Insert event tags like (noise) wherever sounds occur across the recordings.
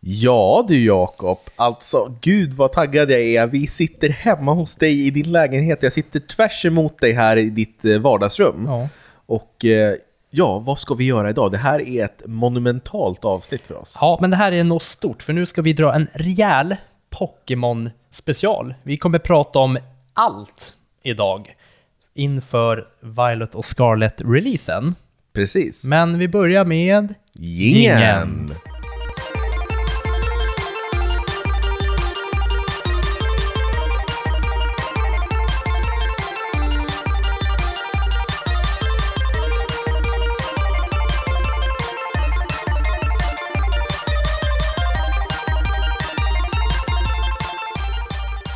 Ja du Jakob, alltså gud vad taggad jag är. Vi sitter hemma hos dig i din lägenhet. Jag sitter tvärs emot dig här i ditt eh, vardagsrum. Ja. Och eh, ja, vad ska vi göra idag? Det här är ett monumentalt avsnitt för oss. ja, men det här är något stort, för nu ska vi dra en rejäl Pokémon-special. Vi kommer prata om allt idag inför Violet och Scarlet-releasen. Precis. Men vi börjar med... Gingen!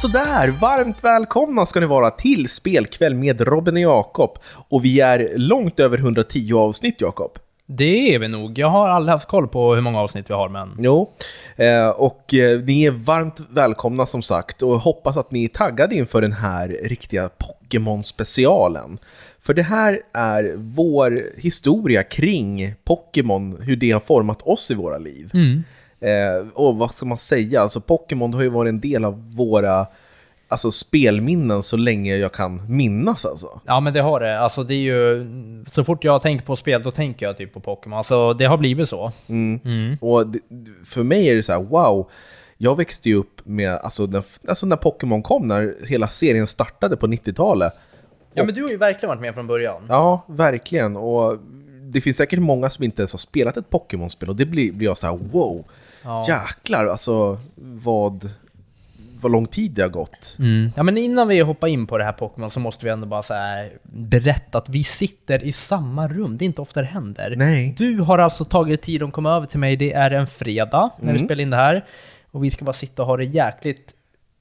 Sådär, varmt välkomna ska ni vara till Spelkväll med Robin och Jakob. Och vi är långt över 110 avsnitt, Jakob. Det är vi nog. Jag har aldrig haft koll på hur många avsnitt vi har, men... Jo, eh, och eh, ni är varmt välkomna som sagt och hoppas att ni är taggade inför den här riktiga Pokémon-specialen. För det här är vår historia kring Pokémon, hur det har format oss i våra liv. Mm. Eh, och vad ska man säga, alltså Pokémon har ju varit en del av våra alltså, spelminnen så länge jag kan minnas alltså. Ja, men det har det. Alltså, det är ju... Så fort jag tänker på spel, då tänker jag typ på Pokémon. Alltså, det har blivit så. Mm. Mm. Och det, för mig är det så här, wow, jag växte ju upp med, alltså när, alltså när Pokémon kom, när hela serien startade på 90-talet. Ja, men du har ju verkligen varit med från början. Ja, verkligen. Och det finns säkert många som inte ens har spelat ett Pokémon-spel och det blir, blir jag så här, wow, Ja. jäklar, alltså vad, vad lång tid det har gått. Mm. Ja, men innan vi hoppar in på det här Pokémon så måste vi ändå bara så berätta att vi sitter i samma rum. Det är inte ofta det händer. Nej. Du har alltså tagit tid att komma över till mig. Det är en fredag när vi Mm. spelar in det här. Och vi ska bara sitta och ha det jäkligt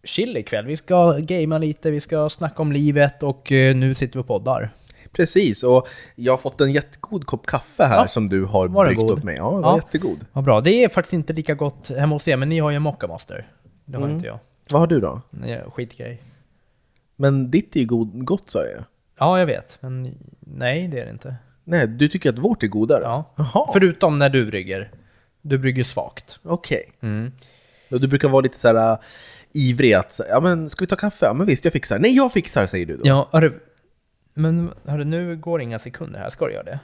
chill ikväll. Vi ska gamea lite, vi ska snacka om livet och eh, nu sitter vi och poddar. Precis, och jag har fått en jättegod kopp kaffe här Ja, som du har var bryggt god? åt mig. Ja, den var Ja. jättegod. Vad bra. Det är faktiskt inte lika gott hemma hos er, men ni har ju en Mocca Master. Det har Mm. inte jag. Vad har du då? Nej, skitgrej. Men ditt är ju god, gott sa jag. Ja, jag vet. Men nej, det är det inte. Nej, du tycker att vårt är godare? Ja. Jaha, Förutom när du brygger. Du brygger svagt. okej. Mm. Och Du brukar vara lite så här äh, ivrig att, ja men ska vi ta kaffe? Ja men visst, jag fixar. Nej, jag fixar säger du då. Ja, hörru. Men hörru, nu går inga sekunder här. Ska du göra det?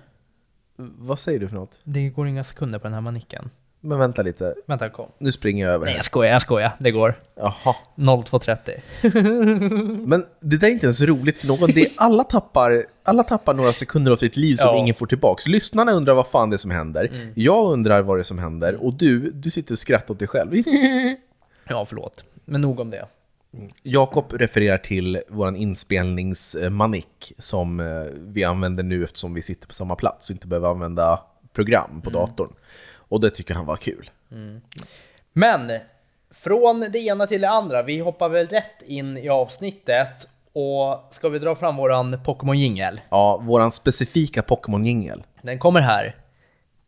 Vad säger du för något? Det går inga sekunder på den här manicken. Men vänta lite, Vänta, kom. nu springer jag över Nej, här. jag skojar, jag skojar. Det går. Jaha. 02.30. (laughs) Men det där är inte ens roligt för någon. Det är, alla, tappar, alla tappar några sekunder av sitt liv som Ja. ingen får tillbaks. Lyssnarna undrar vad fan det är som händer. Mm. Jag undrar vad det är som händer. Och du, du sitter och skrattar åt dig själv. (laughs) Ja, förlåt. Men nog om det. Jakob refererar till vår inspelningsmanik som eh, vi använder nu eftersom vi sitter på samma plats och inte behöver använda program på datorn. Och det tycker han var kul. Men, från det ena till det andra. Vi hoppar väl rätt in i avsnittet. Och ska vi dra fram våran Pokémon-jingel? Ja, våran specifika Pokémon-jingel. Den kommer här.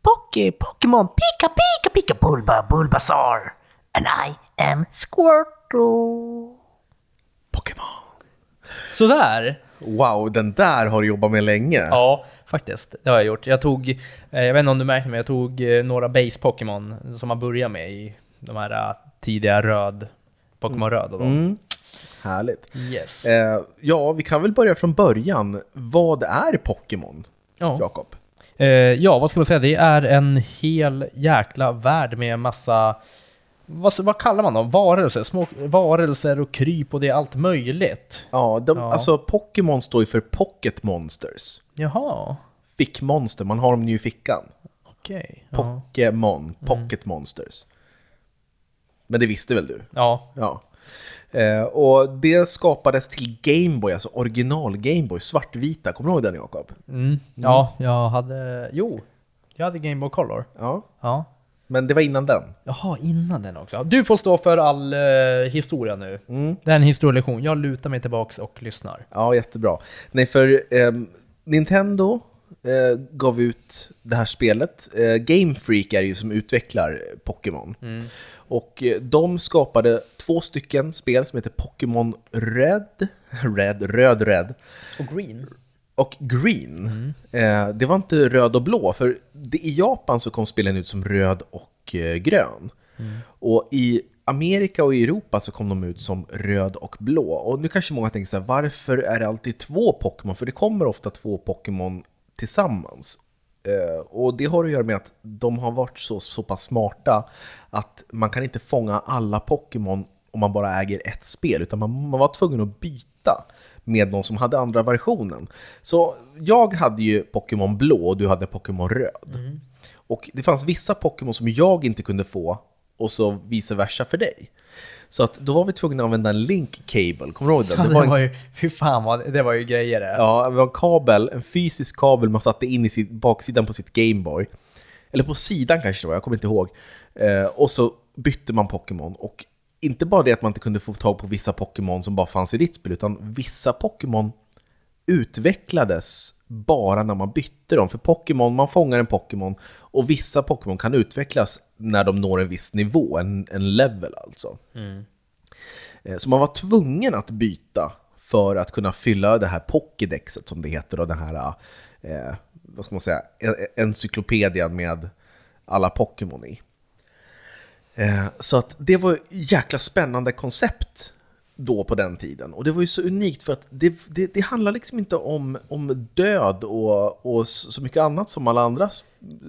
Poke, Pokémon, Pika, Pika, Pika, Bulba, Bulbasaur. And I am Squirtle. Pokémon! Sådär. Wow, den där har du jobbat med länge. Ja, faktiskt. Det har jag gjort. Jag tog, eh, jag vet inte om du märkte men jag tog eh, några base Pokémon som man börjar med i de här eh, tidiga röd, Pokémon röd och dem. Mm. Härligt. Yes. Eh, ja, vi kan väl börja från början. Vad är Pokémon, ja. Jakob? Eh, ja, vad ska man säga? Det är en hel jäkla värld med massa, vad, vad kallar man dem? Varelser? Små varelser och kryp och det är allt möjligt. Ja, de, Ja. alltså Pokémon står ju för Pocket Monsters. Jaha, Fickmonster, man har dem ju i fickan. okej. Ja. Mm. Pokémon, Pocket Monsters. Men det visste väl du? ja, Ja. Eh, och det skapades till Gameboy, alltså original Gameboy, svartvita. Kommer du ihåg den Jakob? mm. ja, jag hade, jo, jag hade Game Boy Color. Ja. Ja. Men det var innan den. Jaha, innan den också. Du får stå för all eh, historia nu. Mm. Det är en historielektion. Jag lutar mig tillbaks och lyssnar. Ja, jättebra. Nej, för ehm, Nintendo eh, gav ut det här spelet. Eh, Game Freak är ju som utvecklar Pokémon. Och eh, de skapade två stycken spel som heter Pokémon Red, (laughs) Red, Röd, Red Och Green och Green. Eh, det var inte röd och blå, för det, i Japan så kom spelen ut som röd och eh, grön. Och i Amerika och i Europa så kom de ut som röd och blå. Och nu kanske många tänker så här, varför är det alltid två Pokémon? För det kommer ofta två Pokémon tillsammans. Eh, och det har att göra med att de har varit så, så pass smarta att man kan inte fånga alla Pokémon om man bara äger ett spel, utan man, man var tvungen att byta med någon som hade andra versionen. Så jag hade ju Pokémon blå och du hade Pokémon röd. Och det fanns vissa Pokémon som jag inte kunde få och så vice versa för dig. Så att då var vi tvungna att använda en link cable, kommer du ihåg den? Ja, Det var en var ju, fy fan vad, det var ju grejer det. Ja, det var en kabel, en fysisk kabel man satte in i sitt, baksidan på sitt Gameboy. Eller på sidan kanske det var, jag kommer inte ihåg. Eh, och så bytte man Pokémon. Och inte bara det att man inte kunde få tag på vissa Pokémon som bara fanns i ditt spel, utan vissa Pokémon utvecklades bara när man bytte dem. För Pokémon, man fångar en Pokémon och vissa Pokémon kan utvecklas när de når en viss nivå, en, en level alltså. Eh, Så man var tvungen att byta för att kunna fylla det här Pokédexet som det heter och den här, eh, vad ska man säga, en- encyklopedian med alla Pokémon i. Eh, så att det var ett jäkla spännande koncept då på den tiden. Och det var ju så unikt för att det, det, det handlar liksom inte om, om död och, och så mycket annat som alla andra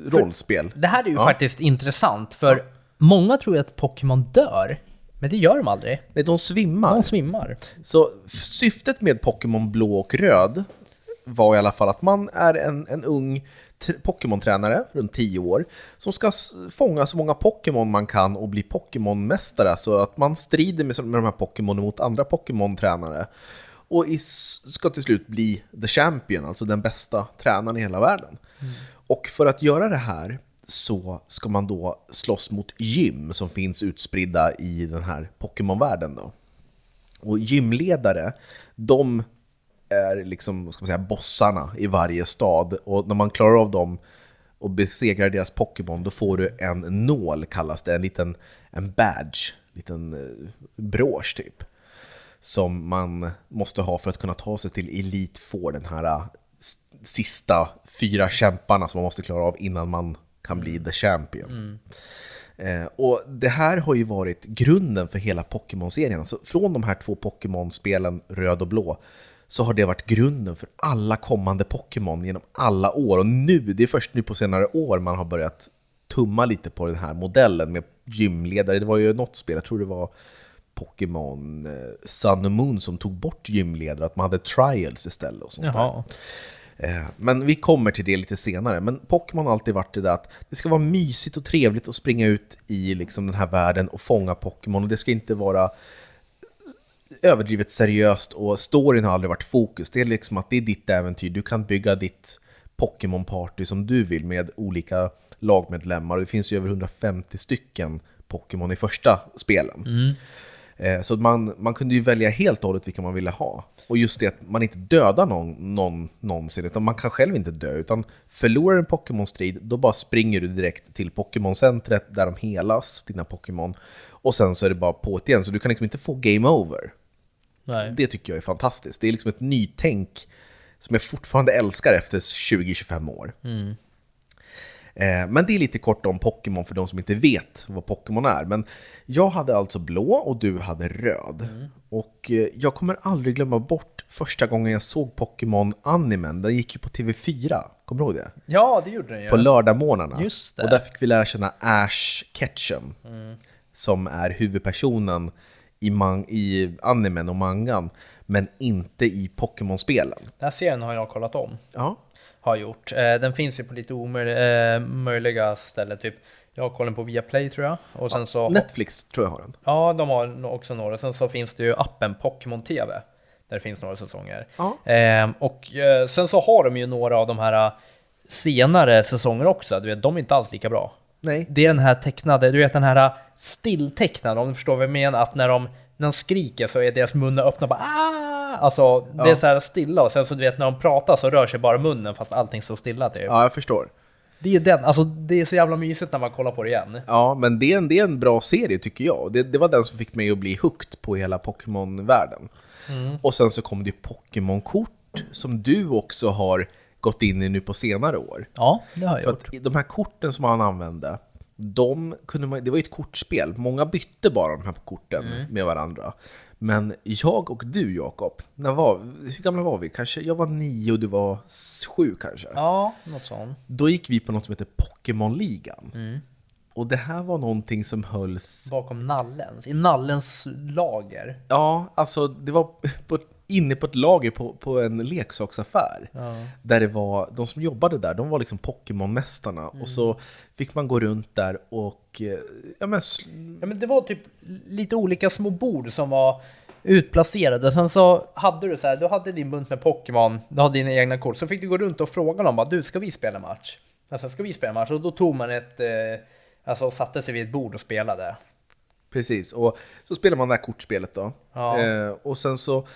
rollspel. Det här är ju Ja. faktiskt intressant, för många tror ju att Pokémon dör, men det gör de aldrig. Nej, de svimmar. De svimmar. Så syftet med Pokémon blå och röd var i alla fall att man är en, en ung Pokémon-tränare, runt 10 år, som ska fånga så många Pokémon man kan och bli Pokémon-mästare, så att man strider med, med de här Pokémon mot andra Pokémon-tränare. Och ska till slut bli the champion, alltså den bästa tränaren i hela världen. Och för att göra det här så ska man då slåss mot gym som finns utspridda i den här Pokémon-världen. Då. Och gymledare, de är liksom, vad ska man säga, bossarna i varje stad. Och när man klarar av dem och besegrar deras Pokémon, då får du en nål, kallas det. En liten en badge, en liten eh, brosch typ. Som man måste ha för att kunna ta sig till Elite Four, den här eh, sista fyra kämparna som man måste klara av innan man kan bli the champion. Eh, och det här har ju varit grunden för hela Pokémon-serien. Alltså från de här två Pokémon-spelen, röd och blå, så har det varit grunden för alla kommande Pokémon genom alla år. Och nu, det är först nu på senare år man har börjat tumma lite på den här modellen med gymledare. Det var ju något spel, jag tror det var Pokémon eh, Sun och Moon som tog bort gymledare, att man hade trials istället och sånt där. Jaha. Eh, Men vi kommer till det lite senare. Men Pokémon har alltid varit det där att det ska vara mysigt och trevligt att springa ut i liksom den här världen och fånga Pokémon. Och det ska inte vara överdrivet seriöst och storyn har aldrig varit fokus. Det är liksom att det är ditt äventyr. Du kan bygga ditt Pokémon-party som du vill med olika lagmedlemmar. Det finns ju över 150 stycken Pokémon i första spelen. Mm. Så man, man kunde ju välja helt och hållet vilka man ville ha. Och just det att man inte dödar någon, någon någonsin, utan man kan själv inte dö. Utan förlorar en Pokémon-strid, då bara springer du direkt till Pokémon-centret där de helas, dina Pokémon. Och sen så är det bara på det igen, så du kan liksom inte få game over. Nej. Det tycker jag är fantastiskt. Det är liksom ett nytänk som jag fortfarande älskar efter 20-25 år. Eh, Men det är lite kort om Pokémon för de som inte vet vad Pokémon är. Men jag hade alltså blå och du hade röd. Och eh, jag kommer aldrig glömma bort första gången jag såg Pokémon-animen. Den gick ju på TV4, kommer du ihåg det? Ja, det gjorde den ju. På lördagmorgnarna. Just det. Och där fick vi lära känna Ash Ketchum. Som är huvudpersonen i, man- i animen och mangan. Men inte i Pokémon-spelen. Den här serien har jag kollat om. Ja, Har gjort. Eh, den finns ju på lite omöjliga ställen, typ. Jag kollat på Viaplay tror jag. Och sen så... Netflix tror jag har den. Ja, de har också några. Sen så finns det ju appen Pokémon TV. Där det finns några säsonger. Ja. Ehm, och eh, sen så har de ju några av de här eh, senare säsonger också. Du vet, de är inte alls lika bra. Nej. Det är den här tecknade, du vet den här stilltecknade, om du förstår vad jag menar. Att när de, när de skriker så är deras munnar öppna bara ah! Alltså, det är Ja. så här stilla och sen så du vet när de pratar så rör sig bara munnen fast allting står stilla typ. Ja, jag förstår. Det är den, alltså det är så jävla mysigt när man kollar på det igen. Ja, men det är en, det är en bra serie tycker jag. Det, det var den som fick mig att bli hooked på hela Pokémon-världen. Och sen så kom det ju Pokémon-kort som du också har gått in i nu på senare år. Ja, det har jag För gjort. de här korten som han använde de kunde man, det var ju ett kortspel, många bytte bara de här korten med varandra. Men jag och du Jakob, hur gamla var vi? Kanske, jag var nio och du var sju kanske. Ja, något sånt. Då gick vi på något som heter Pokémon-ligan. Och det här var någonting som hölls Bakom nallens, i nallens lager. Ja, alltså det var på, inne på ett lager på, på en leksaksaffär. Där det var, de som jobbade där, de var liksom Pokémon-mästarna. Och så fick man gå runt där och, eh, ja men, Ja men det var typ lite olika små bord som var utplacerade. Sen så hade du så här, du hade din bunt med Pokémon, du hade dina egna kort. Så fick du gå runt och fråga dem bara, du ska vi spela match? Alltså ska vi spela match? Och då tog man ett, eh, alltså satte sig vid ett bord och spelade. precis. Och så spelade man det här kortspelet då. Ja. Eh, och sen så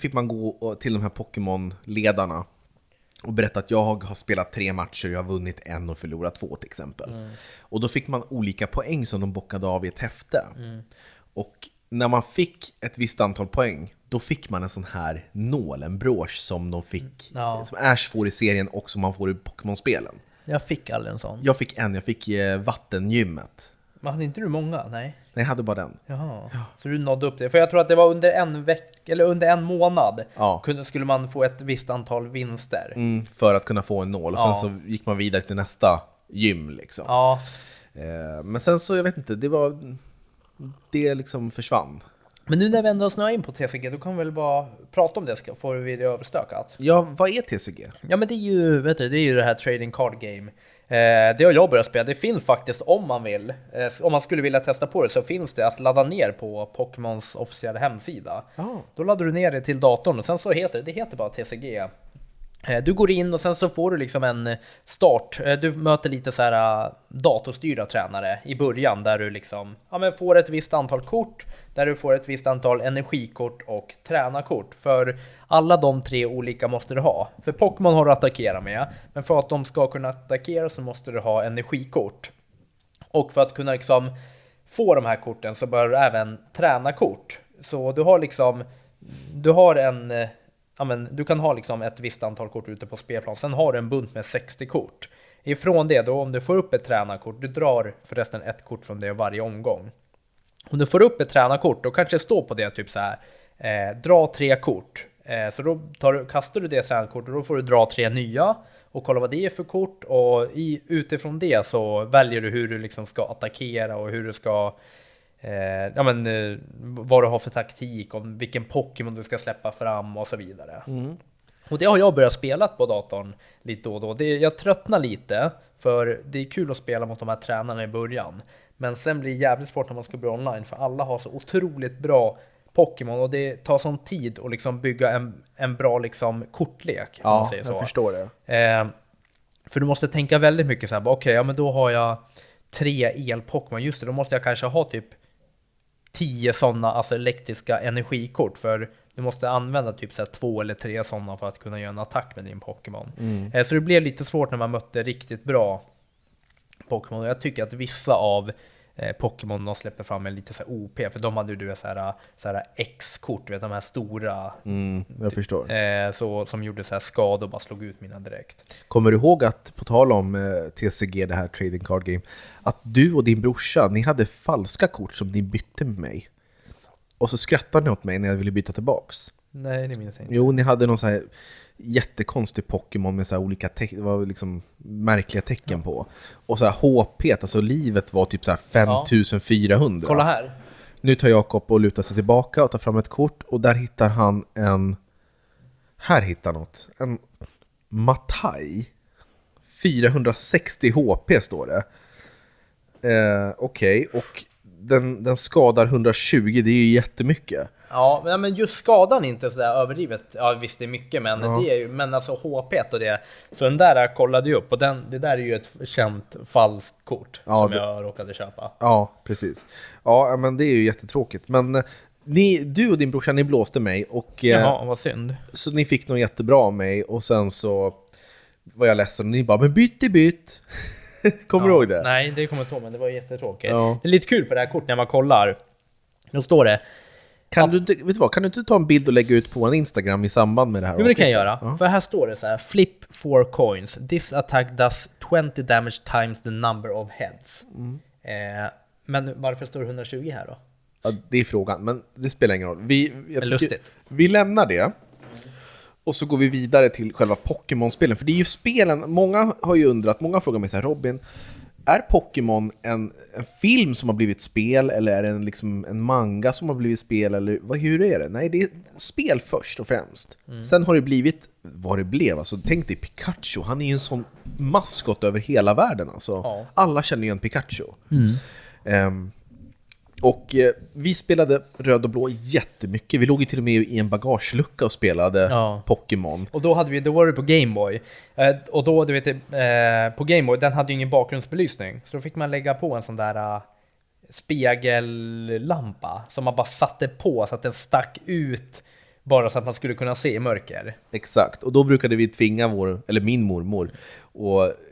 fick man gå till de här Pokémon-ledarna och berätta att jag har spelat tre matcher, jag har vunnit en och förlorat två till exempel. Och då fick man olika poäng som de bockade av i ett häfte. Och när man fick ett visst antal poäng, då fick man en sån här nål, en brosch som de fick, Ja. som Ash får i serien och som man får i Pokémon-spelen. Jag fick aldrig en sån. Jag fick en, jag fick eh, vattengymmet. Men hade inte du många? Nej. Nej, jag hade bara den. Jaha. Så du nådde upp det? För jag tror att det var under en vecka, eller under en månad, Ja. kunde, skulle man få ett visst antal vinster. Mm, för att kunna få en nål. Och Ja. sen så gick man vidare till nästa gym liksom. Ja, Eh, men sen så, jag vet inte, det var... Det liksom försvann. men nu när vi ändå snöar in på TCG, då kan vi väl bara prata om det, ska, får vi det överstökat. Ja, vad är TCG? Ja men det är ju, vet du, det är ju det här trading card game. Eh, det har jag börjat spela, det finns faktiskt om man vill, eh, om man skulle vilja testa på det så finns det att ladda ner på Pokémons officiella hemsida. Ja. Då laddar du ner det till datorn och sen så heter det, det heter bara TCG. Eh, du går in och sen så får du liksom en eh, start. Eh, du möter lite så här datorstyrda tränare i början där du liksom ja, men får ett visst antal kort, där du får ett visst antal energikort och tränarkort. För alla de tre olika måste du ha. För Pokémon har du att attackera med, men för att de ska kunna attackera så måste du ha energikort. Och för att kunna liksom få de här korten så bör du även träna kort. Så du har liksom, du har en, ja men du kan ha liksom ett visst antal kort ute på spelplan. Sen har du en bunt med 60 kort. Ifrån det då, om du får upp ett tränarkort, du drar förresten ett kort från det varje omgång. Om du får upp ett tränarkort, då kanske det står på det typ så här, eh, dra tre kort. Eh, så då tar du, kastar du det tränarkortet och då får du dra tre nya och kolla vad det är för kort och i, utifrån det så väljer du hur du liksom ska attackera och hur du ska eh, ja men eh, vad du har för taktik och vilken Pokémon du ska släppa fram och så vidare. Och det har jag börjat spela på datorn lite då och då. Det, jag tröttnar lite, för det är kul att spela mot de här tränarna i början. Men sen blir det jävligt svårt när man ska börja online, för alla har så otroligt bra Pokémon och det tar sån tid att liksom bygga en, en bra liksom kortlek. om man Ja, säger jag så. förstår det. Eh, för du måste tänka väldigt mycket så här, okej, ja men då har jag tre el-Pokémon, just det, då måste jag kanske ha typ 10 sådana, alltså elektriska energikort, för du måste använda typ så två eller tre sådana för att kunna göra en attack med din Pokémon. Eh, så det blev lite svårt när man mötte riktigt bra Pokémon, jag tycker att vissa av Pokémon de släpper fram en lite så OP, för de hade ju du vet, så här, så här X-kort, vet de här stora, Mm, jag förstår. eh, så, som gjorde så här skada och bara slog ut mina direkt. Kommer du ihåg att, på tal om eh, TCG, det här Trading Card Game, att du och din brorsa, ni hade falska kort som ni bytte med mig. Och så skrattade ni åt mig när jag ville byta tillbaks. Nej, det minns jag inte. Jo, ni hade någon så här jättekonstig Pokémon med så här olika det var liksom märkliga tecken på. Och så här HP, alltså livet var typ så här 5400. Kolla här. Nu tar Jakob och lutar sig tillbaka och tar fram ett kort och där hittar han en... Här hittar han något. En Matai. 460 HP står det. Eh, Okej, och den, den skadar 120, det är ju jättemycket. Ja, men- just skadan är inte sådär överdrivet. Ja, visst det är mycket, men det är ju, men alltså HP och det. Så den där kollade jag upp och den, det där är ju ett känt falskt kort Ja, som det- jag råkade köpa. Ja, precis. Ja, men det är ju jättetråkigt. Men eh, ni, du och din brorsa, ni blåste mig och eh, Jaha, vad synd. så ni fick nog jättebra av mig och sen så var jag ledsen och ni bara “men bytt i bytt”. (laughs) Kommer du ihåg det? Nej, det kommer jag inte ihåg, men det var jättetråkigt. Ja. Det är lite kul på det här kortet när man kollar. Då står det Kan, du inte, vet du vad, kan du inte ta en bild och lägga ut på en Instagram i samband med det här Jo, det kan jag göra. För här står det så här, flip four coins. This attack does 20 damage times the number of heads. Mm. Eh, men varför står det 120 här då? Ja, det är frågan, men det spelar ingen roll. Vi, lustigt. vi lämnar det. Och så går vi vidare till själva Pokémon-spelen. För det är ju spelen, många har ju undrat, många frågar mig så här, Robin, är Pokémon en, en film som har blivit spel eller är det en, liksom, en manga som har blivit spel? Eller vad, hur är det? Nej, det är spel först och främst. Sen har det blivit vad det blev. Alltså, tänk dig Pikachu, han är ju en sån maskot över hela världen. Alltså. Ja. Alla känner ju en Pikachu. Ehm, och eh, vi spelade röd och blå jättemycket. Vi låg ju till och med i en bagagelucka och spelade Ja. Pokémon. Och då, hade vi, då var det på Gameboy. Eh, och då, du vet, eh, på Gameboy, den hade ju ingen bakgrundsbelysning. Så då fick man lägga på en sån där eh, spegellampa som man bara satte på så att den stack ut bara så att man skulle kunna se i mörker. Exakt, och då brukade vi tvinga vår, eller min mormor,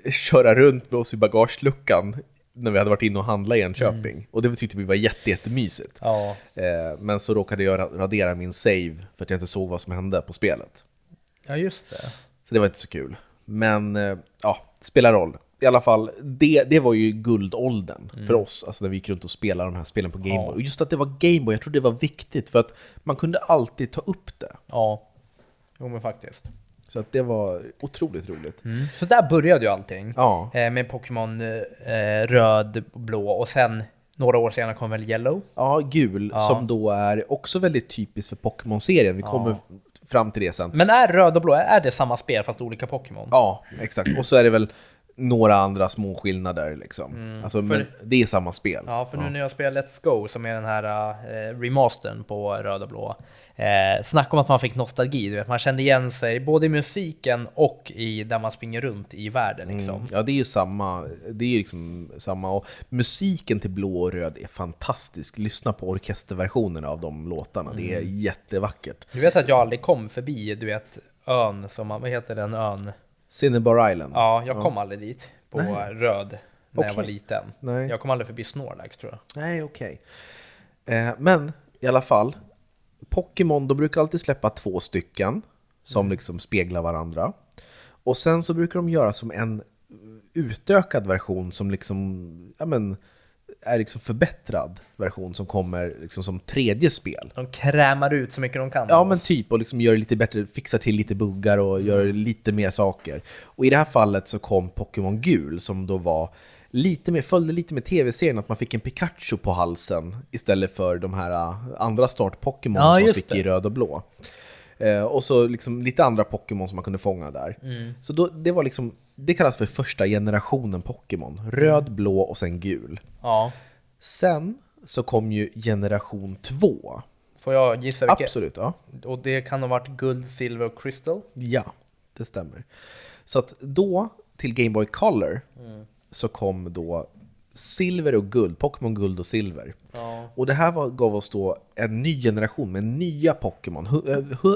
att köra runt med oss i bagageluckan när vi hade varit inne och handlat i Enköping. Och det tyckte vi var jätte, jättemysigt. Ja, Eh, men så råkade jag ra- radera min save för att jag inte såg vad som hände på spelet. ja just det. Så det var inte så kul. Men eh, ja, spelar roll. I alla fall, det, det var ju guldåldern för oss, alltså när vi gick runt och spelade de här spelen på Gameboy. Ja. Och just att det var Gameboy, jag tror det var viktigt för att man kunde alltid ta upp det. Ja, jo men faktiskt. Så att det var otroligt roligt. Så där började ju allting. Ja, Eh, med Pokémon eh, röd, blå och sen några år senare kom väl Yellow. ja gul, Ja. som då är också väldigt typiskt för Pokémon-serien. Vi kommer fram till det sen. Men är röd och blå, är det samma spel fast olika Pokémon? Ja, exakt. Och så är det väl några andra små skillnader liksom. Alltså, men det är samma spel. Mm. Ja, för nu när jag spelar Let's Go, som är den här eh, remastern på röd och blå, eh, snacka om att man fick nostalgi, du vet, man kände igen sig både i musiken och i där man springer runt i världen liksom. Mm. Ja, det är ju samma. Det är liksom samma. Och musiken till blå och röd är fantastisk. Lyssna på orkesterversionerna av de låtarna. Det är Mm. jättevackert. Du vet att jag aldrig kom förbi, du vet, ön som man, vad heter den ön? Cinnabar Island. Ja, jag kom aldrig dit på Nej. röd när jag var liten. Nej. Jag kom aldrig förbi Snorlax tror jag. Nej, okej. Eh, men i alla fall, Pokémon, de brukar alltid släppa två stycken som liksom speglar varandra. Och sen så brukar de göra som en utökad version som liksom, ja men, är liksom förbättrad version som kommer liksom som tredje spel. De krämar ut så mycket de kan. Ja men typ, och liksom gör det lite bättre, fixar till lite buggar och gör lite mer saker. Och i det här fallet så kom Pokémon Gul som då var lite mer, följde lite med tv-serien att man fick en Pikachu på halsen istället för de här äh, andra start-Pokémon Ja, som man fick i det. röd och blå. Eh, och så liksom lite andra Pokémon som man kunde fånga där. Mm. Så då, det var liksom, det kallas för första generationen Pokémon. Röd, blå och sen gul. Ja. Sen så kom ju generation 2. Får jag gissa vilket? Absolut, ja. Och det kan ha varit guld, silver och crystal? Ja, det stämmer. Så att då, till Game Boy Color, så kom då silver och guld, Pokémon guld och silver. Ja. Och det här var, gav oss då en ny generation med nya Pokémon,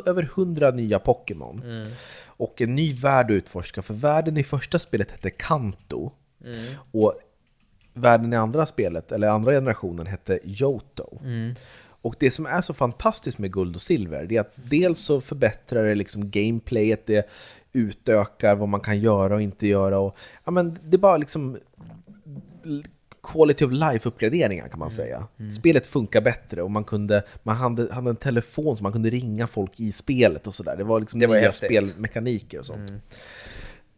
över hundra nya Pokémon. Och en ny värld att utforska, för världen i första spelet hette Kanto. Och världen i andra spelet, eller andra generationen, hette Johto. Och det som är så fantastiskt med guld och silver, det är att dels så förbättrar det liksom gameplayet, det utökar vad man kan göra och inte göra. Och, ja, men det är bara liksom quality of life-uppgraderingar kan man säga. Spelet funkar bättre och man, kunde, man hade, hade en telefon så man kunde ringa folk i spelet och sådär. Det var liksom Det var nya häftigt. spelmekaniker och sånt.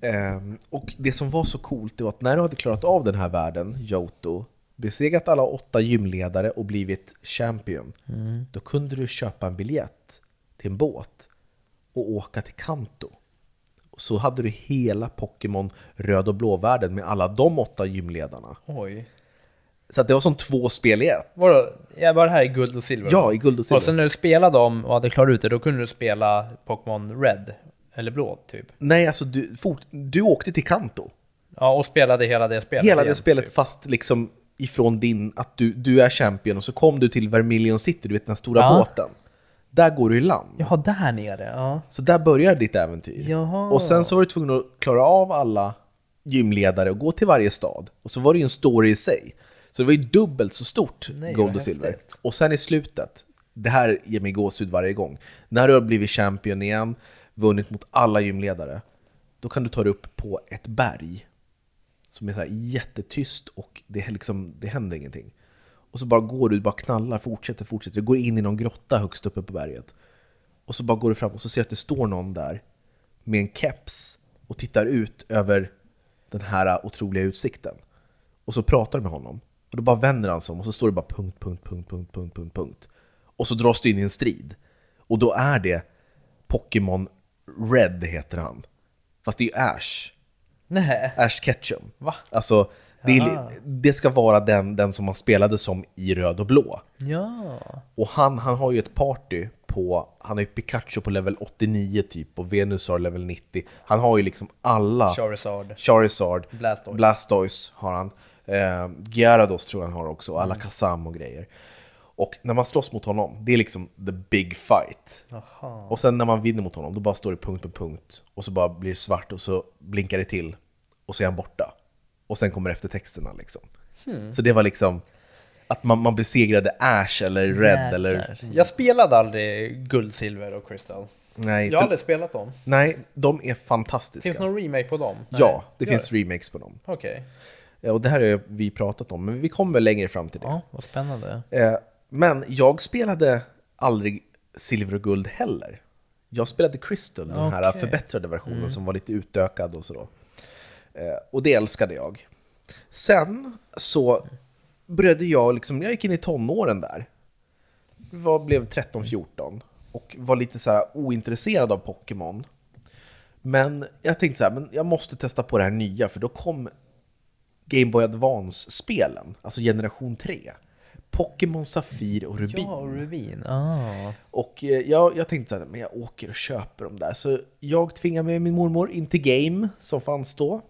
Ehm, och det som var så coolt det var att när du hade klarat av den här världen, Johto, besegrat alla åtta gymledare och blivit champion, då kunde du köpa en biljett till en båt och åka till Kanto. Så hade du hela Pokémon röd och blå-världen med alla de åtta gymledarna. Oj. Så att det var som två spel i ett. Vadå? Ja, var det här i guld och silver? Ja, i guld och silver. Och sen när du spelade dem och hade klarat ut det, då kunde du spela Pokémon Red? Eller blå, typ? Nej, alltså du, fort, du åkte till Kanto. Ja, och spelade hela det spelet Hela igen, det spelet typ. fast liksom ifrån din, att du, du är champion och så kom du till Vermilion City, du vet den här stora Ja. båten. Där går du i land. Jaha, där nere? Ja. Så där börjar ditt äventyr. Jaha. Och sen så var du tvungen att klara av alla gymledare och gå till varje stad. Och så var det ju en story i sig. Så det var ju dubbelt så stort, Nej, vad och Silver. häftigt. Och sen i slutet, det här ger mig gåshud varje gång. När du har blivit champion igen, vunnit mot alla gymledare, då kan du ta dig upp på ett berg som är så här jättetyst och det, är liksom, det händer ingenting. Och så bara går du, bara knallar, fortsätter, fortsätter. Du går in i någon grotta högst uppe på berget. Och så bara går du fram och så ser att det står någon där med en keps och tittar ut över den här otroliga utsikten. Och så pratar du med honom. Och då bara vänder han sig om och så står det bara punkt, punkt, punkt, punkt, punkt, punkt, punkt. Och så dras du in i en strid. Och då är det Pokémon Red heter han. Fast det är ju Ash. Nej. Ash Ketchum. Va? Alltså, det, är, det ska vara den, den som man spelade som i röd och blå. Ja. Och han, han har ju ett party på, han har ju Pikachu på level 89 typ och Venusaur level 90. Han har ju liksom alla, Charizard. Charizard, Blastoise. Blastoise har han, eh, Gyarados tror jag han har också, alla Kazam och grejer. Och när man slåss mot honom, det är liksom the big fight. Jaha. Och sen när man vinner mot honom, då bara står det punkt på punkt. Och så bara blir det svart och så blinkar det till. Och så är han borta. Och sen kommer eftertexterna liksom. Så det var liksom att man, man besegrade Ash eller Red eller... Jag spelade aldrig guld, silver och crystal. Nej, Jag har för, aldrig spelat dem. nej, de är Finns fantastiska. det någon remake på dem? Nej. Ja, det Gör finns remakes på dem. Okej. Ja, Och det här har vi pratat om, men vi kommer längre fram till det. Ja, vad spännande. Eh, Men jag spelade aldrig silver och guld heller. Jag spelade Crystal, den här Okej. förbättrade versionen som var lite utökad och så. Eh, Och det älskade jag. Sen så började jag, liksom, jag gick in i tonåren där. Jag blev 13-14 och var lite så här ointresserad av Pokémon. Men jag tänkte så här, men jag måste testa på det här nya för då kom Game Boy Advance-spelen, alltså generation 3. Pokémon Safir och Rubin. Ja, Rubin. Ah. Och eh, jag, jag tänkte så här, men jag åker och köper dem där. Så jag tvingade med min mormor in till Game, som fanns då.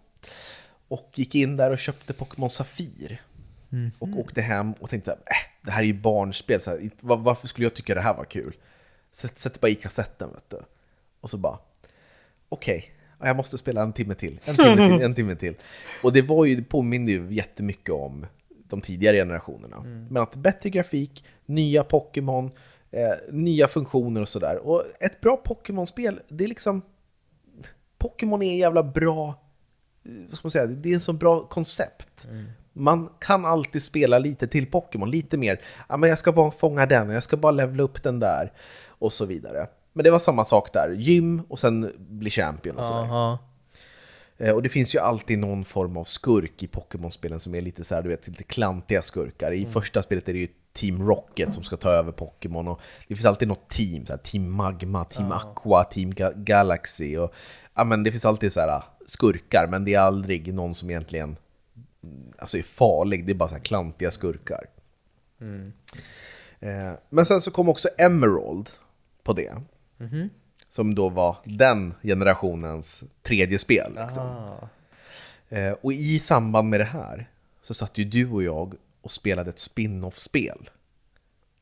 Och gick in där och köpte Pokémon Safir. Och åkte hem och tänkte här, äh, det här är ju barnspel, så här, varför skulle jag tycka det här var kul? Sätt, sätt bara i kassetten vet du. Och så bara, okej, ja, jag måste spela en timme till, en timme till, en timme till. (laughs) Och det var ju, det påminner ju jättemycket om de tidigare generationerna. Men att bättre grafik, nya Pokémon, eh, nya funktioner och sådär. Och ett bra Pokémon-spel, det är liksom... Pokémon är en jävla bra... Vad ska man säga? Det är en så bra koncept. Man kan alltid spela lite till Pokémon, lite mer. Ja, men jag ska bara fånga den, och jag ska bara levla upp den där. Och så vidare. Men det var samma sak där. Gym och sen bli champion och sådär. Aha. Eh, Och det finns ju alltid någon form av skurk i Pokémon-spelen som är lite så här, du vet, lite klantiga skurkar. I första spelet är det ju Team Rocket som ska ta över Pokémon och det finns alltid något team, så här, Team Magma, Team Aqua, Team Ga- Galaxy och ja, men det finns alltid så här skurkar, men det är aldrig någon som egentligen mm, alltså är farlig, det är bara så här klantiga skurkar. Eh, Men sen så kom också Emerald på det. Som då var den generationens tredje spel. Liksom. Eh, och i samband med det här så satt ju du och jag och spelade ett spin-off-spel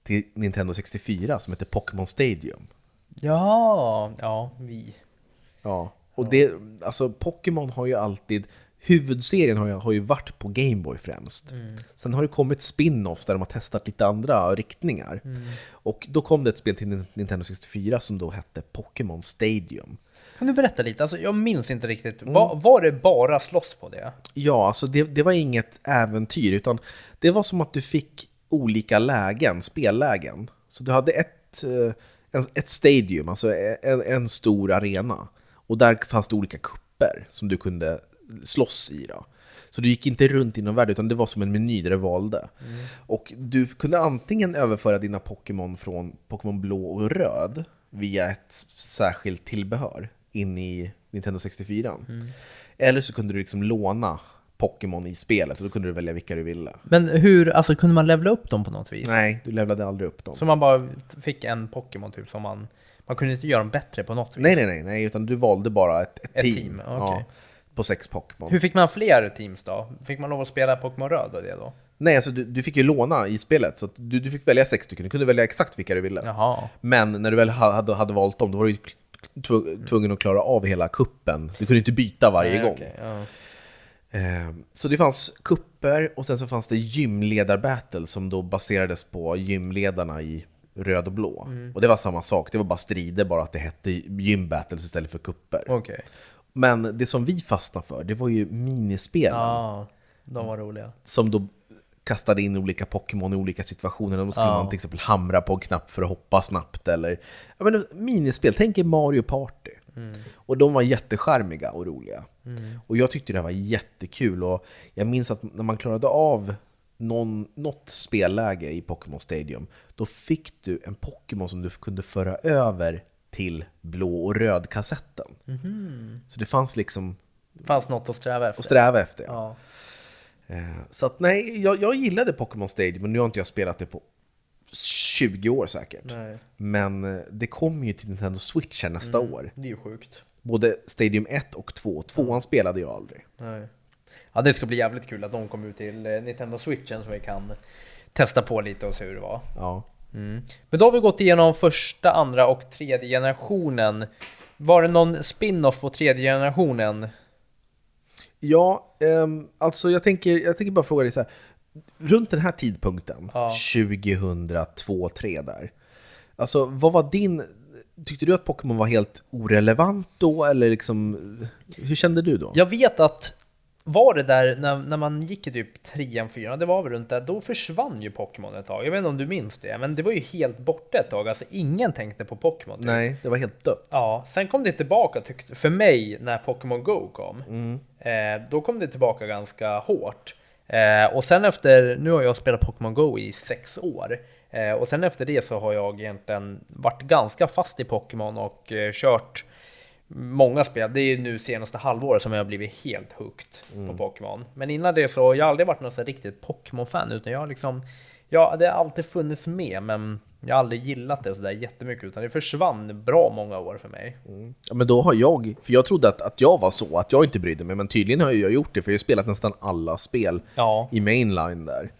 till Nintendo 64 som heter Pokémon Stadium. Ja, ja, vi. Ja, och det, alltså Pokémon har ju alltid, huvudserien har ju, har ju varit på Gameboy främst. Sen har det kommit spin-offs där de har testat lite andra riktningar. Och då kom det ett spel till Nintendo 64 som då hette Pokémon Stadium. Kan du berätta lite? Alltså, jag minns inte riktigt. Va, var det bara slåss på det? Ja, alltså det, det var inget äventyr, utan det var som att du fick olika lägen, spellägen. Så du hade ett, eh, en, ett stadium, alltså en, en stor arena. Och där fanns det olika kupper som du kunde slåss i. Då. Så du gick inte runt i någon värld, utan det var som en meny där du valde. Och du kunde antingen överföra dina Pokémon från Pokémon blå och röd via ett särskilt tillbehör in i Nintendo 64. Eller så kunde du liksom låna Pokémon i spelet och då kunde du välja vilka du ville. Men hur, alltså kunde man levla upp dem på något vis? Nej, du levlade aldrig upp dem. Så man bara fick en Pokémon typ som man... Man kunde inte göra dem bättre på något vis? Nej, nej, nej, nej, utan du valde bara ett, ett, Ett team. team, ja, okej. på sex Pokémon. Hur fick man fler teams då? Fick man lov att spela Pokémon Röd och det då? Nej, alltså du, du fick ju låna i spelet, så du, du fick välja sex stycken. Du kunde välja exakt vilka du ville. Jaha. Men när du väl ha- hade, hade valt dem, då var du ju tv- tvungen att klara av hela kuppen. Du kunde inte byta varje Nej, gång. okej, ja. Eh, Så det fanns kupper och sen så fanns det gymledarbattle som då baserades på gymledarna i röd och blå. Mm. Och det var samma sak, det var bara strider, bara att det hette gym battles istället för kupper. Okej. Men det som vi fastnade för, det var ju minispelen. Ja, de var roliga. Som då kastade in olika Pokémon i olika situationer. Då skulle Ja. man till exempel hamra på en knapp för att hoppa snabbt. Eller jag menar, minispel, tänk er Mario Party. Och de var jättecharmiga och roliga. Och jag tyckte det här var jättekul. Och jag minns att när man klarade av någon, något spelläge i Pokémon Stadium, då fick du en Pokémon som du kunde föra över till blå och röd kassetten. Så det fanns liksom Fanns något att sträva efter. att sträva efter. Ja. Eh, Så att nej, jag, jag gillade Pokémon Stadium, men nu har inte jag spelat det på 20 år säkert. Nej. Men eh, det kommer ju till Nintendo Switch här nästa år. Det är ju sjukt. Både Stadium 1 och 2. Tvåan spelade jag aldrig. Nej. Ja, det ska bli jävligt kul att de kommer ut till eh, Nintendo Switchen så vi kan testa på lite och se hur det var. Ja. Men då har vi gått igenom första, andra och tredje generationen. Var det någon spin-off på tredje generationen? Ja, ehm, alltså jag tänker, jag tänker bara fråga dig så här. Runt den här tidpunkten, Ja. 2002 2003 där. Alltså vad var din... Tyckte du att Pokémon var helt orelevant då, eller liksom... Hur kände du då? Jag vet att var det där när, när man gick i typ trean, fyran, det var väl runt där, då försvann ju Pokémon ett tag. Jag vet inte om du minns det, men det var ju helt borta ett tag. Alltså ingen tänkte på Pokémon. Typ. Nej, det var helt dött. Ja, sen kom det tillbaka tyckte, för mig när Pokémon Go kom. Eh, då kom det tillbaka ganska hårt. Eh, och sen efter, nu har jag spelat Pokémon Go i sex år. Eh, och sen efter det så har jag egentligen varit ganska fast i Pokémon och eh, kört många spel. Det är ju nu senaste halvåret som jag har blivit helt hooked på Pokémon. Men innan det så har jag aldrig varit någon så riktigt Pokémon-fan utan jag har liksom, ja det har alltid funnits med men jag har aldrig gillat det sådär jättemycket utan det försvann bra många år för mig. Ja, men då har jag, för jag trodde att, att jag var så, att jag inte brydde mig, men tydligen har jag gjort det, för jag har spelat nästan alla spel Ja. i mainline där.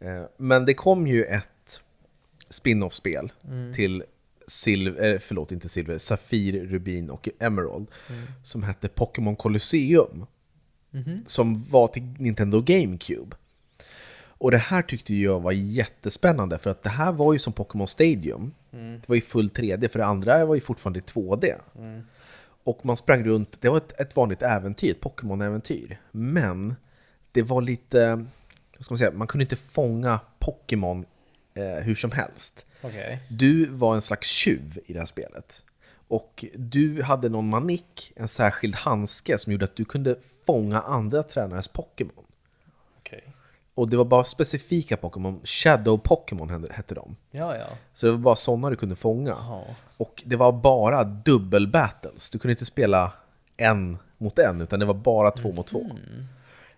Eh, Men det kom ju ett spin-off-spel till Silver, eh, förlåt inte Silver, Safir, Rubin och Emerald som hette Pokémon Colosseum. Som var till Nintendo GameCube. Och det här tyckte jag var jättespännande för att det här var ju som Pokémon Stadium. Det var i full 3D, för det andra var ju fortfarande i 2D. Och man sprang runt, det var ett, ett vanligt äventyr, ett Pokémon-äventyr. Men det var lite, vad ska man säga, man kunde inte fånga Pokémon eh, hur som helst. Okej. Du var en slags tjuv i det här spelet. Och du hade någon manick, en särskild handske som gjorde att du kunde fånga andra tränares Pokémon. Okej. Och det var bara specifika Pokémon, Shadow Pokémon hette- de. Ja, ja. Så det var bara sådana du kunde fånga. Ja. Och det var bara dubbel battles. Du kunde inte spela en mot en, utan det var bara två mot två.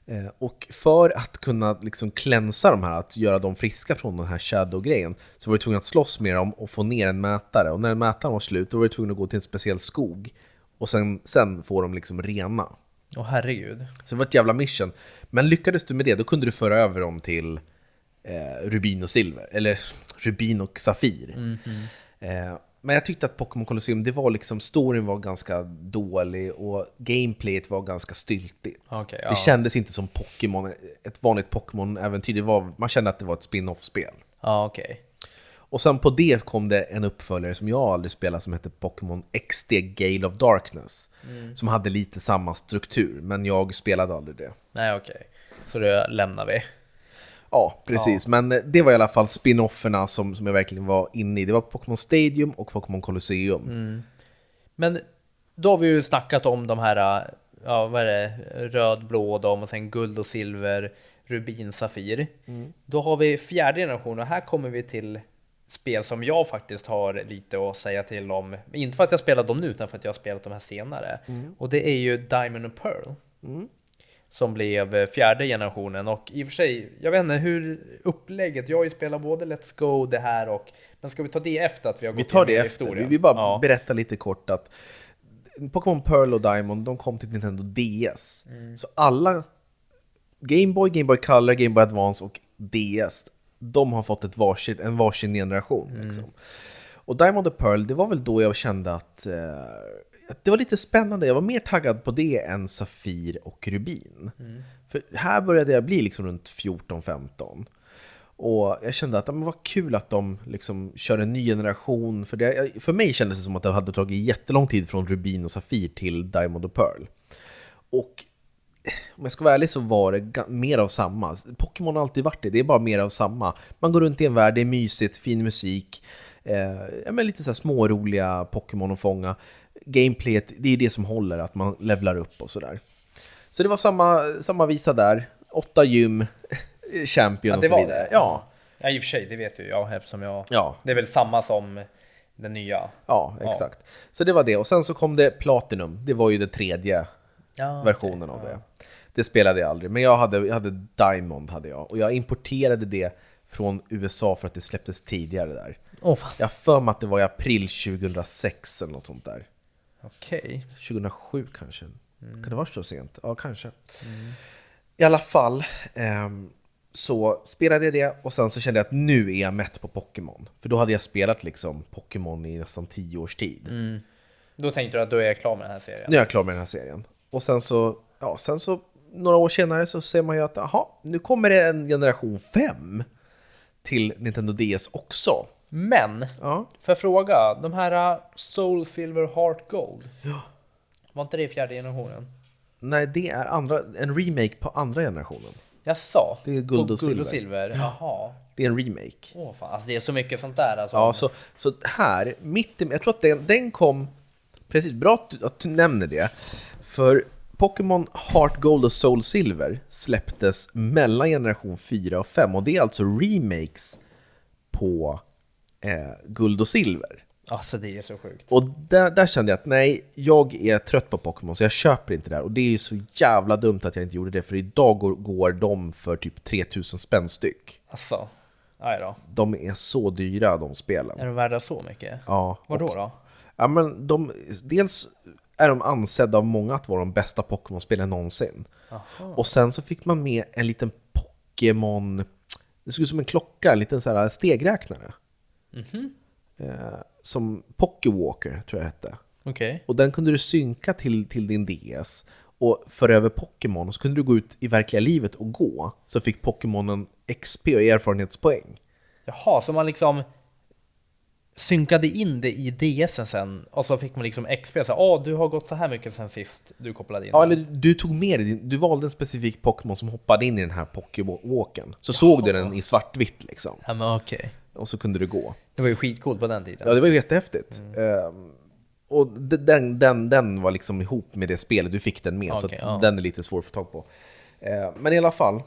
Eh, Och för att kunna liksom klänsa de här, att göra dem friska från den här shadow-grejen, så var du tvungen att slåss med dem och få ner en mätare. Och när mätaren var slut, då var du tvungen att gå till en speciell skog. Och sen, sen få dem liksom rena. Åh herregud. Så det var ett jävla mission. Men lyckades du med det, då kunde du föra över dem till eh, Rubin och Silver. Eller Rubin och Safir. Eh, men jag tyckte att Pokémon Colosseum, det var liksom, storyn var ganska dålig och gameplayet var ganska styltigt. Okej, Det ja. kändes inte som Pokémon, ett vanligt Pokémon-äventyr. Var- Man kände att det var ett spin-off-spel. Ja, okej. Och sen på det kom det en uppföljare som jag aldrig spelat som hette Pokémon XD Gale of Darkness. Som hade lite samma struktur, men jag spelade aldrig det. Nej, okej. Så det lämnar vi. Ja, precis. Men eh, det var i alla fall spin-offerna som, som jag verkligen var inne i. Det var Pokémon Stadium och Pokémon Colosseum. Men då har vi ju snackat om de här, ja vad är det, röd, blå dem och sen guld och silver, rubin, safir. Då har vi fjärde generationen och här kommer vi till spel som jag faktiskt har lite att säga till om. Inte för att jag spelat dem nu utan för att jag har spelat de här senare. Och det är ju Diamond and Pearl. Som blev eh, fjärde generationen och i och för sig, jag vet inte hur upplägget, jag har ju spelat både Let's Go, det här och Men ska vi ta det efter att vi har gått Vi tar det efter. Vi vill bara Ja. berätta lite kort att Pokémon Pearl och Diamond, de kom till Nintendo DS. Så alla Game Boy, Game Boy Color, Game Boy Advance och DS, de har fått ett varsitt, en varsin generation. Liksom. Och Diamond och Pearl, det var väl då jag kände att, eh, att det var lite spännande. Jag var mer taggad på det än Safir och Rubin. För här började jag bli liksom runt 14-15. Och jag kände att det var kul att de liksom kör en ny generation. För, det, för mig kändes det som att det hade tagit jättelång tid från Rubin och Safir till Diamond och Pearl. Och om jag ska vara ärlig så var det mer av samma. Pokémon har alltid varit det, det är bara mer av samma. Man går runt i en värld, det är mysigt, fin musik, eh, men lite så här småroliga Pokémon att fånga. Gameplayet, det är det som håller, att man levlar upp och sådär. Så det var samma, samma visa där, åtta gym, (laughs) champion Ja, och så vidare. det. Ja, Ja, i och för sig, det vet ju jag eftersom jag... ja, Det är väl samma som den nya. ja, exakt. Så det var det, och sen så kom det Platinum, det var ju den tredje Ja, versionen av det. Det spelade jag aldrig, men jag hade, jag hade Diamond hade jag och jag importerade det från USA för att det släpptes tidigare där. Fan. Jag har för mig att det var i april 2006 eller något sånt där. Okej. 2007 kanske. Kan det vara så sent? Ja, kanske. I alla fall ehm, så spelade jag det och sen så kände jag att nu är jag mätt på Pokémon. För då hade jag spelat liksom Pokémon i nästan 10 års tid. Då tänkte du att då är jag klar med den här serien? Nu är jag klar med den här serien. Och sen så, ja, sen så några år senare så ser man ju att aha, nu kommer det en generation 5 till Nintendo DS också. Men, Ja, för jag fråga, de här uh, Soul Silver Heart Gold. Var inte det i fjärde generationen? nej det är andra, en remake på andra generationen. Jag sa. Det är guld och Guld silver. och silver. Jaha. Det är en remake. Åh fan, alltså det är så mycket sånt där alltså. Ja, så, så här, mitt i, jag tror att den, den kom, precis, bra att du, att du nämner det. För Pokémon Heart Gold och Soul Silver släpptes mellan generation 4 och 5 och det är alltså remakes på eh, Guld och Silver. Alltså det är så sjukt. Och där, där kände jag att nej, jag är trött på Pokémon så jag köper inte det här. Och det är ju så jävla dumt att jag inte gjorde det, för idag går, går de för typ 3000 spänn styck. Alltså. Aj då. De är så dyra de spelen. Är de värda så mycket? Ja, Vadå och- då? Ja, men de, dels är de ansedda av många att vara de bästa Pokémon-spelen någonsin. Och sen så fick man med en liten Pokémon... Det såg ut som en klocka, en liten så här stegräknare. Eh, som Pokéwalker, tror jag hette. Okej. Och den kunde du synka till, till din DS och föra över Pokémon. Så kunde du gå ut i verkliga livet och gå. Så fick Pokémonen XP och erfarenhetspoäng. Jaha, så man liksom synkade in det i DSen sen och så fick man liksom XP. Så ja, du har gått så här mycket sen sist du kopplade in. Ja, eller du tog med dig, du valde en specifik Pokémon som hoppade in i den här Pokéwalken. Så såg du den i svartvitt liksom. Ja, men okej. Och så kunde du gå. Det var ju skitcoolt på den tiden. Ja, det var ju jättehäftigt. Ehm, och den, den, den var liksom ihop med det spelet, du fick den med. så Okej, att ja. den är lite svår att få tag på. Ehm, men i alla fall.